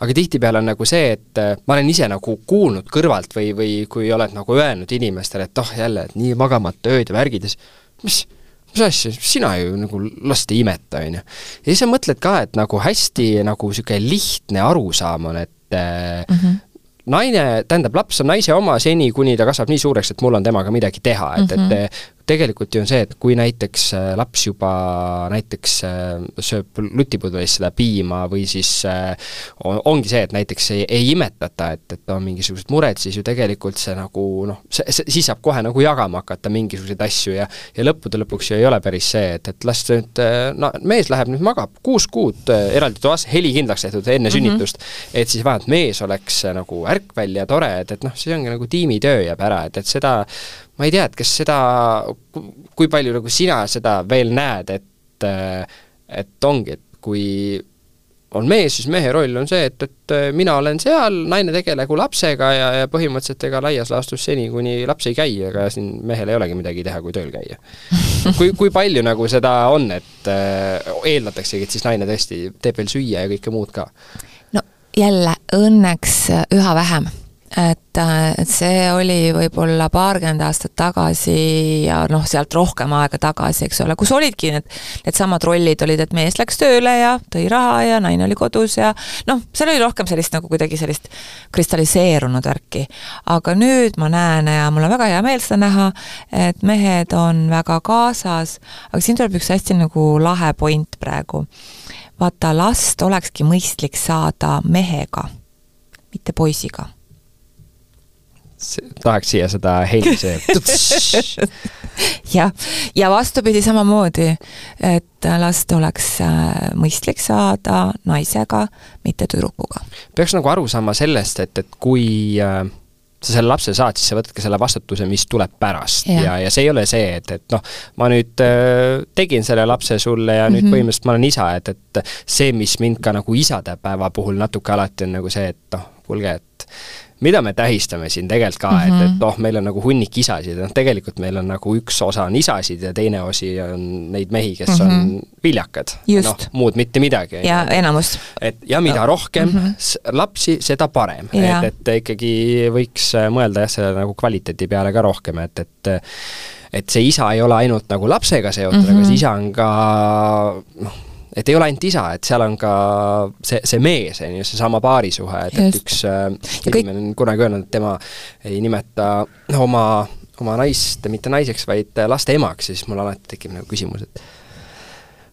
aga tihtipeale on nagu see, et äh, ma olen ise nagu kuulnud kõrvalt või, või kui oled nagu öelnud inimestele, et oh jälle, et nii magamata ööd ja värgid ja siis mis, mis asja, sina ju nagu last ei imeta, on ju. ja siis sa mõtled ka, et nagu hästi nagu niisugune lihtne arusaam on, et mm -hmm naine, tähendab, laps on naise oma seni, kuni ta kasvab nii suureks, et mul on temaga midagi teha, et mm, -hmm. et mhm tegelikult ju on see, et kui näiteks äh, laps juba näiteks äh, sööb lutipudelis seda piima või siis äh, on, ongi see, et näiteks ei, ei imetata, et, et on mingisugused mured, siis ju tegelikult see nagu noh, see, see, siis saab kohe nagu jagama hakata mingisuguseid asju ja ja lõppude lõpuks ju ei ole päris see, et, et las nüüd no mees läheb nüüd magab kuus kuud eraldi toas, heli kindlaks tehtud enne mm -hmm. sünnitust, et siis et mees oleks nagu ärkvel ja tore, et, et noh, see ongi nagu tiimitöö jääb ära, et, et seda ma ei tea, et kas seda, kui palju nagu sina seda veel näed, et et ongi, et kui on mees, siis mehe roll on see, et, et mina olen seal, naine tegelegu lapsega ja, ja põhimõtteliselt ega laias laastus seni, kuni laps ei käi, ega siin mehel ei olegi midagi teha, kui tööl käia. *laughs* kui, kui palju nagu seda on, et äh, eeldataksegi, et siis naine tõesti teeb veel süüa ja kõike muud ka? no jälle, õnneks üha vähem et, et see oli võib-olla paarkümmend aastat tagasi ja noh, sealt rohkem aega tagasi, eks ole, kus olidki need, needsamad rollid olid, et mees läks tööle ja tõi raha ja naine oli kodus ja noh, seal oli rohkem sellist nagu kuidagi sellist kristalliseerunud värki. aga nüüd ma näen ja mul on väga hea meel seda näha, et mehed on väga kaasas, aga siin tuleb üks hästi nagu lahe point praegu. vaata, last olekski mõistlik saada mehega, mitte poisiga tahaks siia seda heli see *laughs* jah, ja vastupidi samamoodi, et last oleks äh, mõistlik saada naisega, mitte tüdrukuga. peaks nagu aru saama sellest, et, et kui äh, sa selle lapse saad, siis sa võtad ka selle vastutuse, mis tuleb pärast ja, ja, ja see ei ole see, et, et noh, ma nüüd äh, tegin selle lapse sulle ja mm -hmm. nüüd mhm. põhimõtteliselt ma olen isa, et, et see, mis mind ka nagu isadepäeva puhul natuke alati on nagu see, et noh, kuulge, et mida me tähistame siin tegelikult ka mm, -hmm. et, et mhm. noh, meil on nagu hunnik isasid, noh tegelikult meil on nagu üks osa on isasid ja teine osi on neid mehi, kes mm -hmm. on viljakad. noh, muud mitte midagi. ja enamus. et ja mida no. rohkem mm -hmm. lapsi, seda parem. et, et ikkagi võiks mõelda jah, selle nagu kvaliteedi peale ka rohkem, et, et et see isa ei ole ainult nagu lapsega seotud mm, -hmm. aga mhm. see isa on ka noh, et ei ole ainult isa, et seal on ka see, see mees, on ju, seesama paarisuhe, et, et üks äh, inimene on kunagi öelnud, et tema ei nimeta oma, oma naist mitte naiseks, vaid laste emaks ja siis mul alati tekib nagu küsimus, et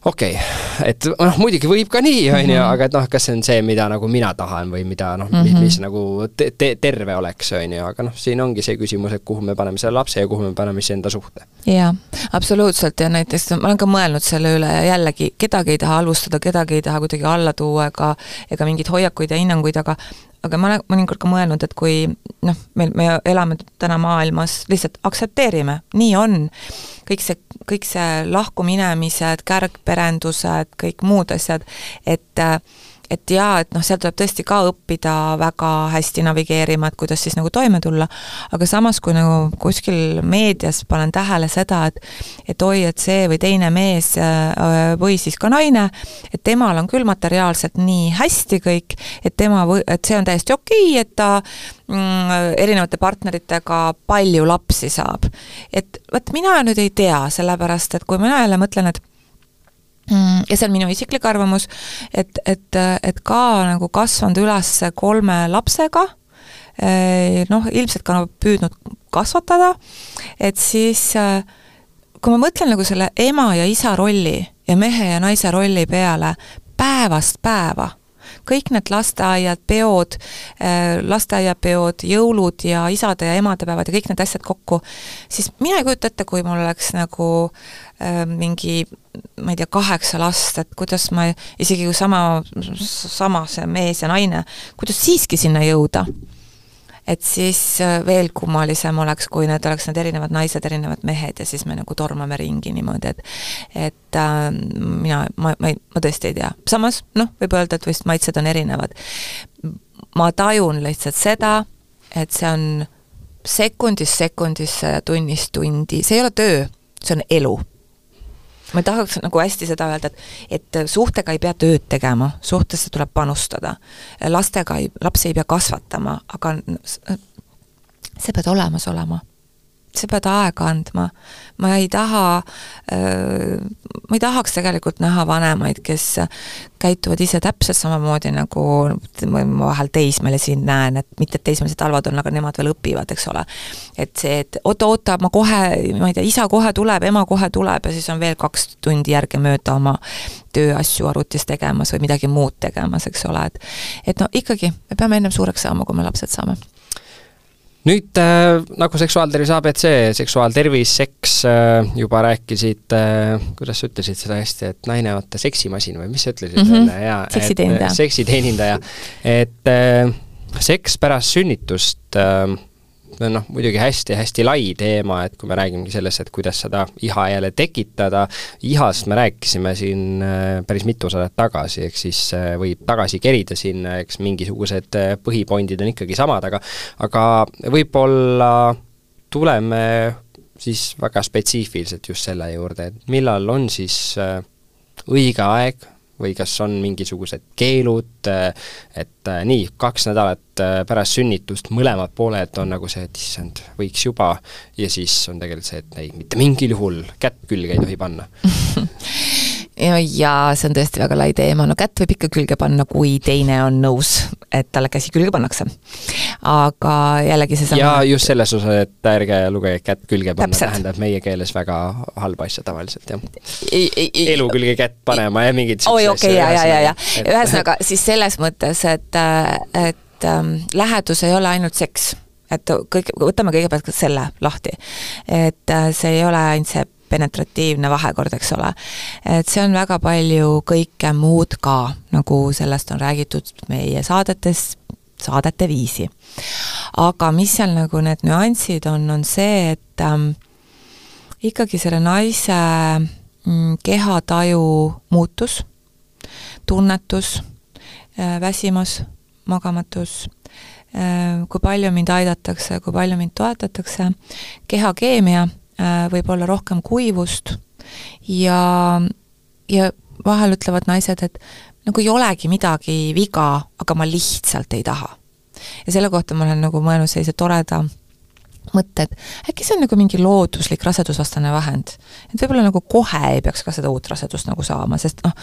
okei okay., et noh, muidugi võib ka nii, on ju, mhm. aga et noh, kas see on see, mida nagu mina tahan või mida noh mm, -hmm. mis nagu te, te, terve oleks, on ju, aga noh, siin ongi see küsimus, et kuhu me paneme selle lapse ja kuhu me paneme iseenda suhte. jaa, absoluutselt ja näiteks ma olen ka mõelnud selle üle ja jällegi, kedagi ei taha halvustada, kedagi ei taha kuidagi alla tuua ega ega mingeid hoiakuid ja hinnanguid, aga aga ma olen mõnikord ka mõelnud, et kui noh, meil, me elame täna maailmas, lihtsalt aktsepteerime, nii on. kõik see, kõik see lahkuminemised, kärgperendused, kõik muud asjad, et äh, et jaa, et noh, seal tuleb tõesti ka õppida väga hästi navigeerima, et kuidas siis nagu toime tulla, aga samas, kui nagu kuskil meedias panen tähele seda, et et oi, et see või teine mees äh, või siis ka naine, et temal on küll materiaalselt nii hästi kõik, et tema või, et see on täiesti okei okay,, et ta mm, erinevate partneritega palju lapsi saab. et vot mina nüüd ei tea, sellepärast et kui mina jälle mõtlen, et ja see on minu isiklik arvamus, et, et, et ka nagu kasvanud üles kolme lapsega, eh, noh, ilmselt ka püüdnud kasvatada, et siis eh, kui ma mõtlen nagu selle ema ja isa rolli ja mehe ja naise rolli peale päevast päeva kõik need lasteaiad, peod, äh, lasteaiapeod, jõulud ja isade ja emadepäevad ja kõik need asjad kokku, siis mina ei kujuta ette, kui mul oleks nagu äh, mingi ma ei tea, kaheksa last, et kuidas ma, isegi kui sama, sama see mees ja naine, kuidas siiski sinna jõuda et siis äh, veel kummalisem oleks, kui need oleks need erinevad naised, erinevad mehed ja siis me nagu tormame ringi niimoodi, et et äh, mina, ma, ma ei, ma tõesti ei tea. samas noh, võib öelda, et vist maitsed on erinevad. ma tajun lihtsalt seda, et see on sekundist sekundisse ja tunnist tundi, see ei ole töö see on elu ma tahaks nagu hästi seda öelda, et, et suhtega ei pea tööd tegema, suhtesse tuleb panustada. lastega ei, lapsi ei pea kasvatama, aga sa pead olemas olema sa pead aega andma. ma ei taha, ma ei tahaks tegelikult näha vanemaid, kes käituvad ise täpselt samamoodi, nagu ma vahel teismelisi näen, et mitte, et teismelised halvad on, aga nemad veel õpivad, eks ole. et see, et oota-oota, ma kohe, ma ei tea, isa kohe tuleb, ema kohe tuleb ja siis on veel kaks tundi järgemööda oma tööasju arvutis tegemas või midagi muud tegemas, eks ole, et et no ikkagi, me peame ennem suureks saama, kui me lapsed saame nüüd äh, nagu seksuaaltervise abc, seksuaaltervis, seks äh, juba rääkisid äh,, kuidas sa ütlesid seda hästi, et naine vaata seksimasin või mis sa ütlesid mm -hmm. jaa. seksiteenindaja. seksiteenindaja, et äh, seks pärast sünnitust äh, noh, muidugi hästi-hästi lai teema, et kui me räägimegi sellest, et kuidas seda iha jälle tekitada, ihast me rääkisime siin äh, päris mitu saadet tagasi, ehk siis äh, võib tagasi kerida sinna, eks mingisugused äh, põhipointid on ikkagi samad, aga aga võib-olla tuleme siis väga spetsiifiliselt just selle juurde, et millal on siis õige aeg või kas on mingisugused keelud, et äh, nii, kaks nädalat äh, pärast sünnitust mõlemad pooled on nagu see, et issand, võiks juba, ja siis on tegelikult see, et ei, mitte mingil juhul kätt külge ei tohi panna *laughs* jaa, see on tõesti väga lai teema, no kätt võib ikka külge panna, kui teine on nõus, et talle käsi külge pannakse. aga jällegi seesama ja just selles osas, et ärge lugege kätt külge panna, tähendab meie keeles väga halba asja tavaliselt, jah. elu külge kätt panema ja mingid oi, okei, ja, ja, ja, ja ühesõnaga siis selles mõttes, et, et ähm, lähedus ei ole ainult seks et kõik, võtame kõigepealt selle lahti. et äh, see ei ole ainult see penetratiivne vahekord, eks ole. et see on väga palju kõike muud ka, nagu sellest on räägitud meie saadetes, saadete viisi. aga mis seal nagu need nüansid on, on see, et ähm, ikkagi selle naise mm, kehataju muutus, tunnetus äh,, väsimus, magamatus äh,, kui palju mind aidatakse, kui palju mind toetatakse, kehakeemia võib olla rohkem kuivust ja, ja vahel ütlevad naised, et nagu ei olegi midagi viga, aga ma lihtsalt ei taha. ja selle kohta ma olen nagu mõelnud sellise toreda mõtte, et äkki see on nagu mingi looduslik rasedusvastane vahend. et võib-olla nagu kohe ei peaks ka seda uut rasedust nagu saama, sest noh,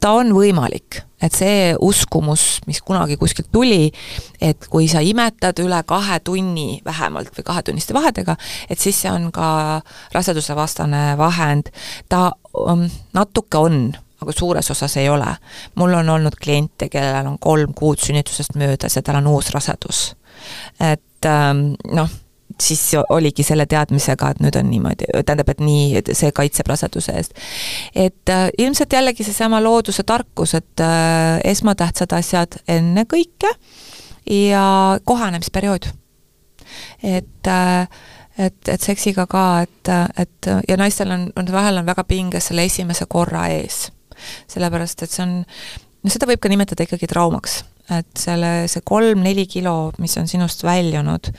ta on võimalik, et see uskumus, mis kunagi kuskilt tuli, et kui sa imetad üle kahe tunni vähemalt või kahetunniste vahedega, et siis see on ka rasedusevastane vahend, ta um, natuke on, aga suures osas ei ole. mul on olnud kliente, kellel on kolm kuud sünnitusest möödas ja tal on uus rasedus. et ähm, noh siis oligi selle teadmisega, et nüüd on niimoodi, tähendab, et nii, see kaitseb raseduse eest. et äh, ilmselt jällegi seesama looduse tarkus, et äh, esmatähtsad asjad ennekõike ja kohanemisperiood. et äh, et, et seksiga ka, et, et ja naistel on, on vahel on väga pinges selle esimese korra ees. sellepärast, et see on, no seda võib ka nimetada ikkagi traumaks, et selle, see kolm-neli kilo, mis on sinust väljunud,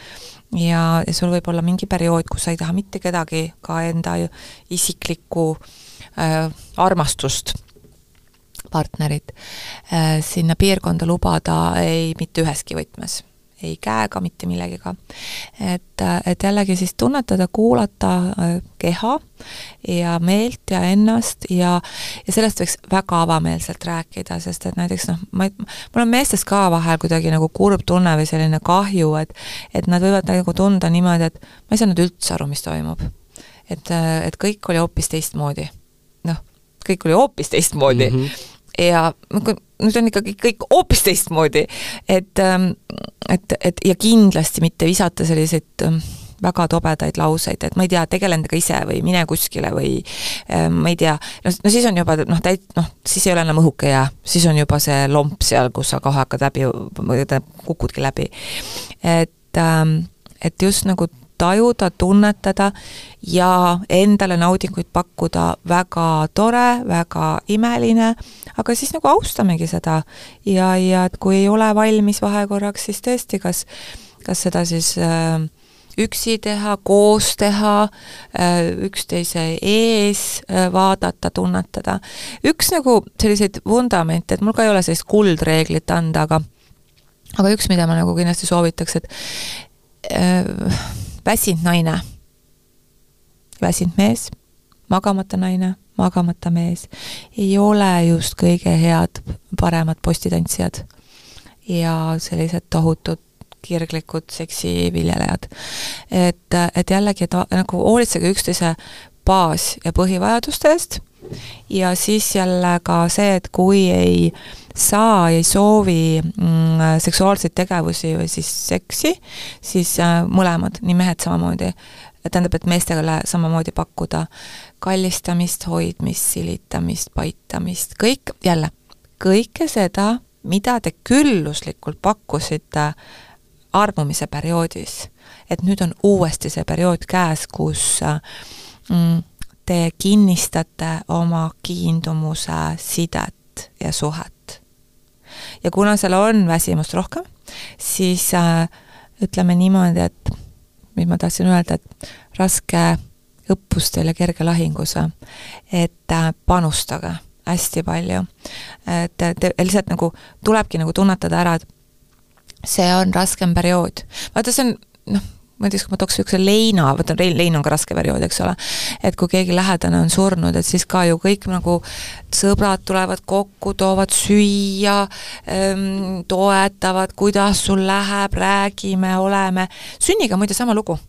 ja, ja sul võib olla mingi periood, kus sa ei taha mitte kedagi, ka enda isiklikku äh, armastust, partnerit äh,, sinna piirkonda lubada ei mitte üheski võtmes ei käega, mitte millegiga. et, et jällegi siis tunnetada, kuulata äh, keha ja meelt ja ennast ja, ja sellest võiks väga avameelselt rääkida, sest et näiteks noh, ma, mul on meestest ka vahel kuidagi nagu kurb tunne või selline kahju, et et nad võivad nagu tunda niimoodi, et ma ei saanud üldse aru, mis toimub. et, et kõik oli hoopis teistmoodi. noh, kõik oli hoopis teistmoodi mm. -hmm ja nüüd on ikkagi kõik hoopis teistmoodi, et, ähm, et, et ja kindlasti mitte visata selliseid ähm, väga tobedaid lauseid, et ma ei tea, tegele endaga ise või mine kuskile või äh, ma ei tea, no, no siis on juba noh, täit-, noh, siis ei ole enam õhuke jää, siis on juba see lomp seal, kus sa kohe hakkad läbi, kukudki läbi. et, ähm, et just nagu tajuda, tunnetada ja endale naudinguid pakkuda, väga tore, väga imeline, aga siis nagu austamegi seda. Ja, ja kui ei ole valmis vahekorraks, siis tõesti, kas, kas seda siis äh, üksi teha, koos teha, üksteise ees vaadata, tunnetada. üks nagu selliseid vundamente, et mul ka ei ole sellist kuldreeglit anda, aga aga üks, mida ma nagu kindlasti soovitaks, et äh, väsinud naine, väsinud mees, magamata naine, magamata mees, ei ole just kõige head, paremad postitantsijad. ja sellised tohutud kirglikud seksiviljelejad. et, et jällegi, et nagu hoolitsege üksteise baas- ja põhivajaduste eest ja siis jälle ka see, et kui ei saa, ei soovi mm, seksuaalseid tegevusi või siis seksi, siis äh, mõlemad, nii mehed samamoodi, tähendab, et meestele samamoodi pakkuda kallistamist, hoidmist, silitamist, paitamist, kõik, jälle, kõike seda, mida te külluslikult pakkusite armumise perioodis. et nüüd on uuesti see periood käes, kus äh, te kinnistate oma kiindumuse sidet ja suhet. ja kuna seal on väsimust rohkem, siis äh, ütleme niimoodi, et mis ma tahtsin öelda, et raske õppustel ja kerge lahingus, et äh, panustage hästi palju. et te lihtsalt nagu, tulebki nagu tunnetada ära, et see on raskem periood. vaata, see on noh, ma tea, kas ma tooks niisuguse leina, vaata lein on ka raske periood, eks ole, et kui keegi lähedane on surnud, et siis ka ju kõik nagu sõbrad tulevad kokku, toovad süüa ähm,, toetavad, kuidas sul läheb, räägime, oleme, sünniga muide sama lugu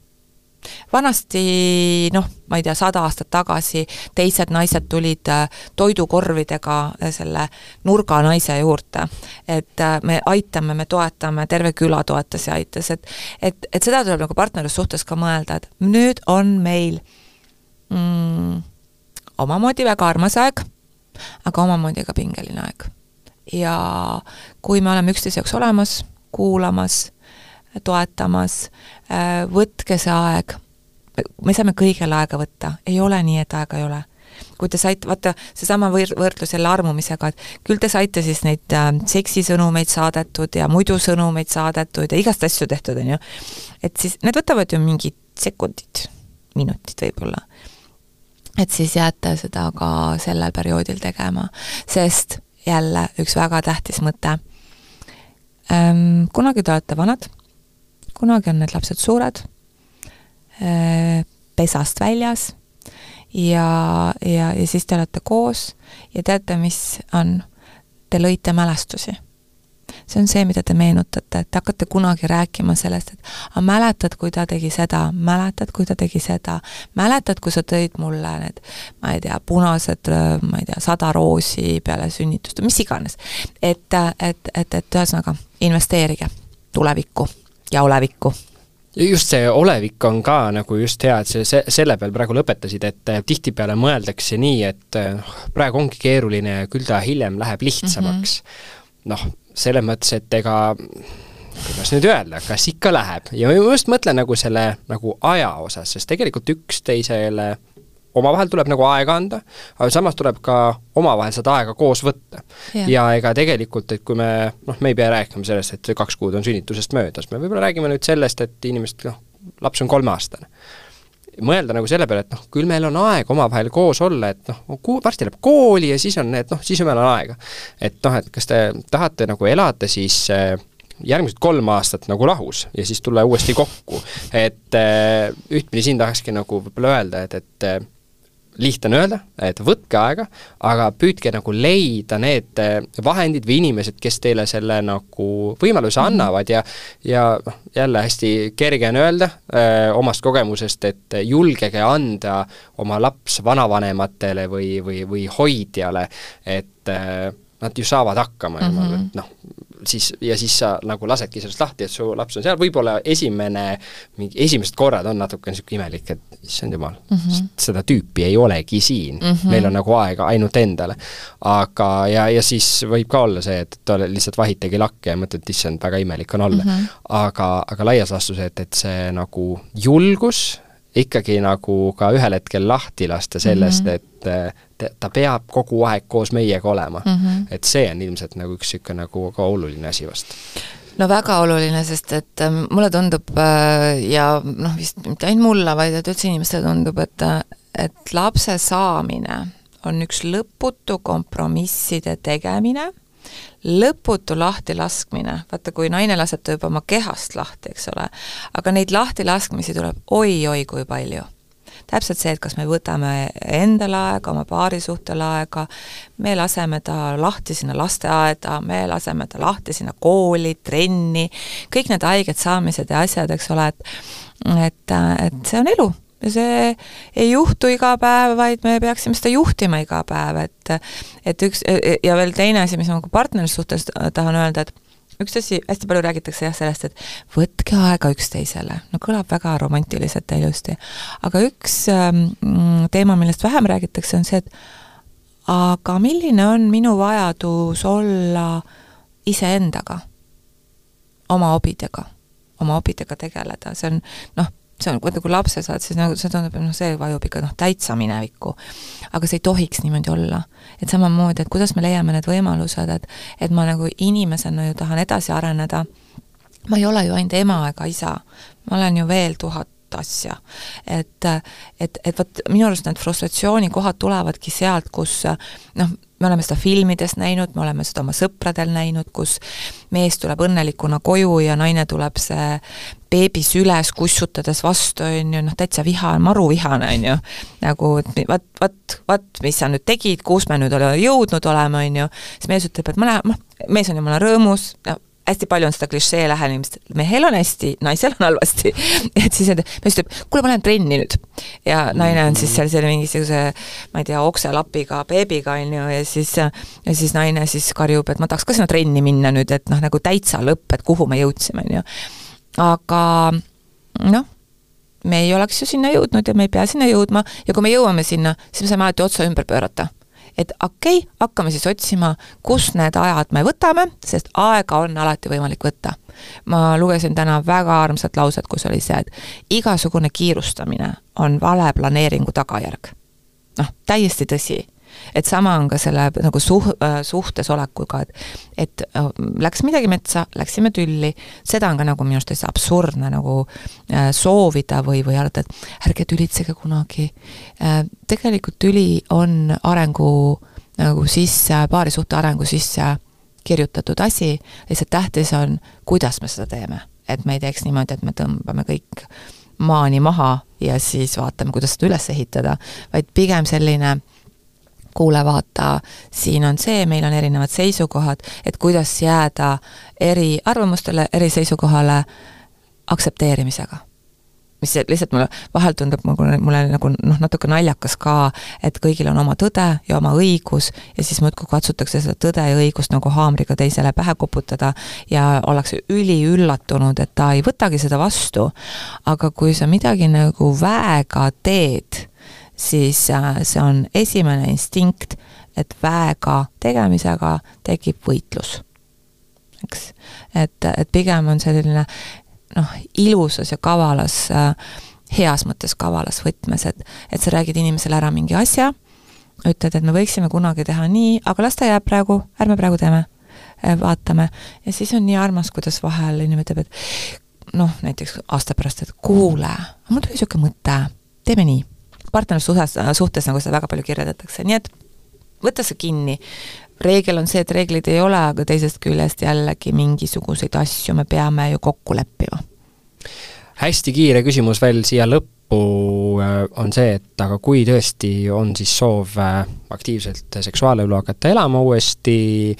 vanasti noh, ma ei tea, sada aastat tagasi teised naised tulid äh, toidukorvidega äh, selle nurga naise juurde. et äh, me aitame, me toetame, terve küla toetas ja aitas, et et, et seda tuleb nagu partnerlussuhtes ka mõelda, et nüüd on meil mm, omamoodi väga armas aeg, aga omamoodi ka pingeline aeg. ja kui me oleme üksteise jaoks olemas, kuulamas, toetamas, võtke see aeg. Me saame kõigele aega võtta, ei ole nii, et aega ei ole. kui te saite, vaata, seesama võr-, võrdlus jälle armumisega, et küll te saite siis neid äh, seksisõnumeid saadetud ja muidu sõnumeid saadetud ja igast asju tehtud, on ju, et siis need võtavad ju mingid sekundid, minutid võib-olla. et siis jääte seda ka sellel perioodil tegema, sest jälle üks väga tähtis mõte. Ähm,, kunagi te olete vanad, kunagi on need lapsed suured Äh, pesast väljas ja, ja, ja siis te olete koos ja teate, mis on? Te lõite mälestusi. see on see, mida te meenutate, et te hakkate kunagi rääkima sellest, et aga mäletad, kui ta tegi seda, mäletad, kui ta tegi seda, mäletad, kui sa tõid mulle need, ma ei tea, punased, ma ei tea, sada roosi peale sünnitust, mis iganes. et, et, et, et ühesõnaga investeerige tulevikku ja olevikku. Just see olevik on ka nagu just hea, et see, see, selle peal praegu lõpetasid, et eh, tihtipeale mõeldakse nii, et noh, praegu ongi keeruline ja küll ta hiljem läheb lihtsamaks. Mm -hmm.. noh, selles mõttes, et ega kuidas nüüd öelda, kas ikka läheb? Ja ma just mõtlen nagu selle nagu aja osas, sest tegelikult üksteisele omavahel tuleb nagu aega anda, aga samas tuleb ka omavahel seda aega koos võtta. ja ega tegelikult, et kui me noh, me ei pea rääkima sellest, et kaks kuud on sünnitusest möödas, me võib-olla räägime nüüd sellest, et inimest noh, laps on kolmeaastane mõelda nagu selle peale, et noh, küll meil on aega omavahel koos olla, et noh, varsti läheb kooli ja siis on need noh, siis meil on aega. et noh, et kas te tahate nagu elada siis äh, järgmised kolm aastat nagu lahus ja siis tulla uuesti kokku, et äh, ühtpidi siin tahakski nagu võib-olla öelda, et, et äh, lihtne on öelda, et võtke aega, aga püüdke nagu leida need eh, vahendid või inimesed, kes teile selle nagu võimaluse mhm. annavad ja ja noh, jälle hästi kerge on öelda öö, eh, omast kogemusest, et julgege anda oma laps vanavanematele või, või, või hoidjale, et öö, eh, nad ju saavad hakkama mm -hmm. ja ma, mhm. noh, siis, ja siis sa nagu lasedki sellest lahti, et su laps on seal, võib-olla esimene, mingi esimesed korrad on natuke niisugune imelik, et issand jumal mm, -hmm. seda tüüpi ei olegi siin mm, -hmm. meil on nagu aega ainult endale. aga, ja, ja siis võib ka olla see, et te lihtsalt vahitegi lakke ja mõtled, et issand, väga imelik on olla mm. -hmm. aga, aga laias laastus, et, et see nagu julgus ikkagi nagu ka ühel hetkel lahti lasta sellest mm, -hmm. et ta peab kogu aeg koos meiega olema mm. -hmm. et see on ilmselt nagu üks niisugune nagu ka oluline asi vast. no väga oluline, sest et ähm, mulle tundub äh, ja noh, vist mitte ainult mulle, vaid et üldse inimestele tundub, et, et lapse saamine on üks lõputu kompromisside tegemine, lõputu lahtilaskmine, vaata kui naine laseb ta juba oma kehast lahti, eks ole, aga neid lahtilaskmisi tuleb oi-oi kui palju täpselt see, et kas me võtame endale aega, oma paarisuhtele aega, me laseme ta lahti sinna lasteaeda, me laseme ta lahti sinna kooli, trenni, kõik need haiged saamised ja asjad, eks ole, et et, et see on elu. Ja see ei juhtu iga päev, vaid me peaksime seda juhtima iga päev, et et üks, ja veel teine asi, mis ma nagu partnerlussuhtes tahan öelda, et üks asi, hästi palju räägitakse jah sellest, et võtke aega üksteisele, no kõlab väga romantiliselt ja ilusti, aga üks ähm, teema, millest vähem räägitakse, on see, et aga milline on minu vajadus olla iseendaga, oma hobidega, oma hobidega tegeleda, see on noh, see on, kui lapse saad, siis nagu see tundub, noh, see vajub ikka noh, täitsa minevikku. aga see ei tohiks niimoodi olla. Et samamoodi, et kuidas me leiame need võimalused, et et ma nagu inimesena ju tahan edasi areneda, ma ei ole ju ainult ema ega isa, ma olen ju veel tuhat asja. et, et, et vot minu arust need frustratsioonikohad tulevadki sealt, kus noh, me oleme seda filmides näinud, me oleme seda oma sõpradel näinud, kus mees tuleb õnnelikuna koju ja naine tuleb see beebi süles kussutades vastu, on ju, noh täitsa viha, maruvihane, on ju. nagu, et vaat, vaat, vaat, mis sa nüüd tegid, kus me nüüd oleme jõudnud olema, on ju, siis mees ütleb, et ma lähen, noh, mees on jumala rõõmus, hästi palju on seda klišee lähenemist, mehel on hästi, naisel on halvasti *laughs* et siis mees ütleb, kuule, ma lähen trenni nüüd. ja naine on siis seal selle mingisuguse, ma ei tea, okselapiga, beebiga, on ju, ja siis, ja siis naine siis karjub, et ma tahaks ka sinna trenni minna nüüd, et noh, nagu täitsa lõpp, et kuhu me jõudsime, on ju. Aga noh, me ei oleks ju sinna jõudnud ja me ei pea sinna jõudma ja kui me jõuame sinna, siis me saame alati otsa ümber pöörata et okei okay,, hakkame siis otsima, kus need ajad me võtame, sest aega on alati võimalik võtta. ma lugesin täna väga armsat lauset, kus oli see, et igasugune kiirustamine on vale planeeringu tagajärg. noh, täiesti tõsi et sama on ka selle nagu suh-, äh, suhtes olekuga, et et äh, läks midagi metsa, läksime tülli, seda on ka nagu minu arust täitsa absurdne nagu äh, soovida või, või arvata, et ärge tülitsege kunagi. tegelikult tüli on arengu nagu sisse, paarisuhte arengu sisse kirjutatud asi, lihtsalt tähtis on, kuidas me seda teeme. et me ei teeks niimoodi, et me tõmbame kõik maani maha ja siis vaatame, kuidas seda üles ehitada, vaid pigem selline äh, kuule, vaata, siin on see, meil on erinevad seisukohad, et kuidas jääda eri arvamustele, eri seisukohale aktsepteerimisega mis lihtsalt mulle vahel tundub nagu mulle nagu noh, natuke naljakas ka, et kõigil on oma tõde ja oma õigus ja siis muudkui katsutakse seda tõde ja õigust nagu haamriga teisele pähe koputada ja ollakse üliüllatunud, et ta ei võtagi seda vastu. aga kui sa midagi nagu väega teed, siis äh, see on esimene instinkt, et väega tegemisega tekib võitlus. eks, et, et pigem on selline noh, ilusas ja kavalas, äh, heas mõttes kavalas võtmes, et, et sa räägid inimesele ära mingi asja, ütled, et me võiksime kunagi teha nii, aga las ta jääb praegu, ärme praegu teeme, äh, vaatame. ja siis on nii armas, kuidas vahel inimene ütleb, et noh, näiteks aasta pärast, et kuule, mul tuli niisugune mõte, teeme nii partnerlussuhtes, suhtes nagu seda väga palju kirjeldatakse, nii et võta see kinni. reegel on see, et reegleid ei ole, aga teisest küljest jällegi mingisuguseid asju me peame ju kokku leppima. hästi kiire küsimus veel siia lõppu äh, on see, et aga kui tõesti on siis soov äh, aktiivselt seksuaalelu hakata elama uuesti,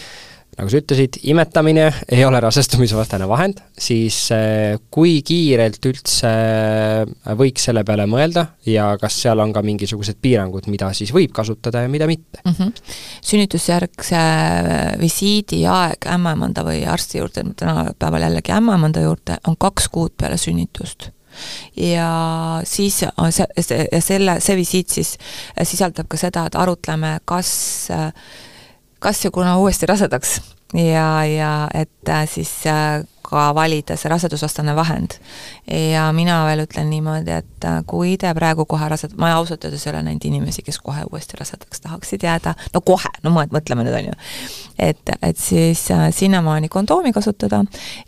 nagu sa ütlesid, imetamine ei ole rasestumisvastane vahend, siis eh, kui kiirelt üldse võiks selle peale mõelda ja kas seal on ka mingisugused piirangud, mida siis võib kasutada ja mida mitte mm? -hmm. sünnitusjärgse visiidi aeg ämmaemanda või arsti juurde, tänapäeval jällegi ämmaemanda juurde, on kaks kuud peale sünnitust ja siis see, selle, see visiit siis sisaldab ka seda, et arutleme, kas kas ja kuna uuesti rasedaks. Ja, ja et äh, siis äh, ka valida see rasedusvastane vahend. ja mina veel ütlen niimoodi, et äh, kui te praegu kohe rased-, ma ausalt öeldes ei ole näinud inimesi, kes kohe uuesti rasedaks tahaksid jääda, no kohe, no mõtleme nüüd, on ju. et, et siis sinnamaani kondoomi kasutada,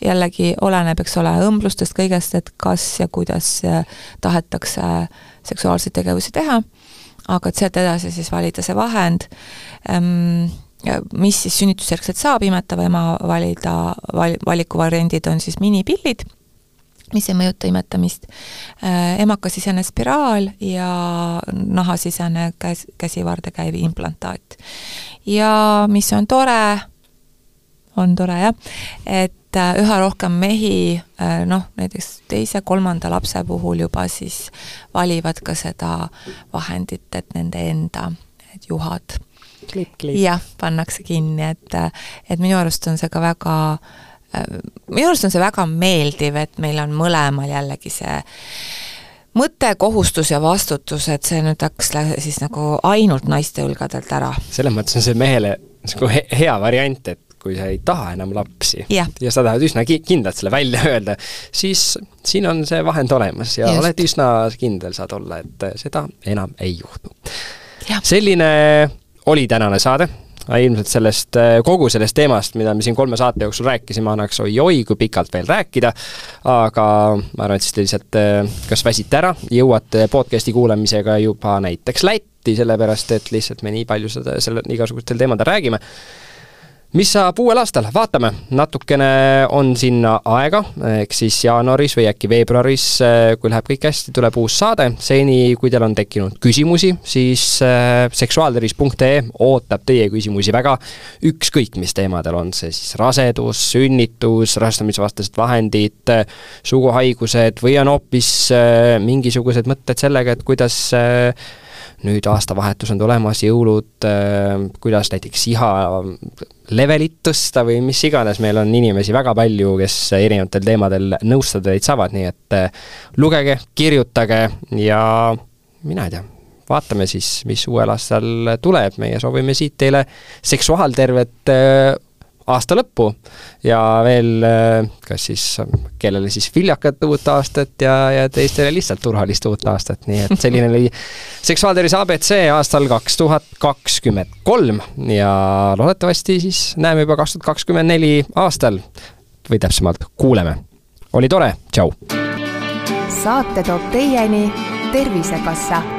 jällegi oleneb, eks ole, õmblustest, kõigest, et kas ja kuidas tahetakse seksuaalseid tegevusi teha, aga et sealt edasi siis valida see vahend. Ähm,, mis siis sünnitusjärgselt saab imetava ema valida, val-, valikuvariandid on siis minipillid, mis ei mõjuta imetamist, äh, emakasisene spiraal ja nahasisene käs-, käsivarde käiv implantaat. ja mis on tore, on tore jah, et äh, üha rohkem mehi äh, noh, näiteks teise-kolmanda lapse puhul juba siis valivad ka seda vahendit, et nende enda need juhad jah, pannakse kinni, et, et minu arust on see ka väga, minu arust on see väga meeldiv, et meil on mõlemal jällegi see mõte, kohustus ja vastutus, et see nüüd läks siis nagu ainult naiste õlgadelt ära. selles mõttes on see mehele nagu hea variant, et kui sa ei taha enam lapsi ja, ja sa tahad üsna ki-, kindlalt selle välja öelda, siis siin on see vahend olemas ja Just. oled üsna kindel saad olla, et seda enam ei juhtu. selline oli tänane saade. ilmselt sellest, äh, kogu sellest teemast, mida me siin kolme saate jooksul rääkisime, annaks oi-oi kui pikalt veel rääkida, aga ma arvan, et siis te lihtsalt äh, kas väsite ära, jõuate podcast'i kuulamisega juba näiteks Lätti, sellepärast et lihtsalt me nii palju seda, selle, igasugustel teemadel räägime mis saab uuel aastal, vaatame, natukene on sinna aega, eks siis jaanuaris või äkki veebruaris, eh, kui läheb kõik hästi, tuleb uus saade, seni kui teil on tekkinud küsimusi, siis eh, seksuaaltervis.ee ootab teie küsimusi väga, ükskõik mis teemadel, on see siis rasedus, sünnitus, rasestumisvastased vahendid, suguhaigused või on hoopis eh, mingisugused mõtted sellega, et kuidas nüüd aastavahetus on tulemas, jõulud, äh, kuidas näiteks iha levelit tõsta või mis iganes, meil on inimesi väga palju, kes erinevatel teemadel nõustada teid saavad, nii et äh, lugege, kirjutage ja mina ei tea, vaatame siis, mis uuel aastal tuleb, meie soovime siit teile seksuaaltervet äh, aasta lõppu ja veel kas siis kellele siis viljakat uut aastat ja, ja teistele lihtsalt turvalist uut aastat, nii et selline oli *laughs* seksuaaltervise abc aastal kaks tuhat kakskümmend kolm ja loodetavasti siis näeme juba kaks tuhat kakskümmend neli aastal või täpsemalt kuuleme. oli tore, tšau! saate toob teieni Tervisekassa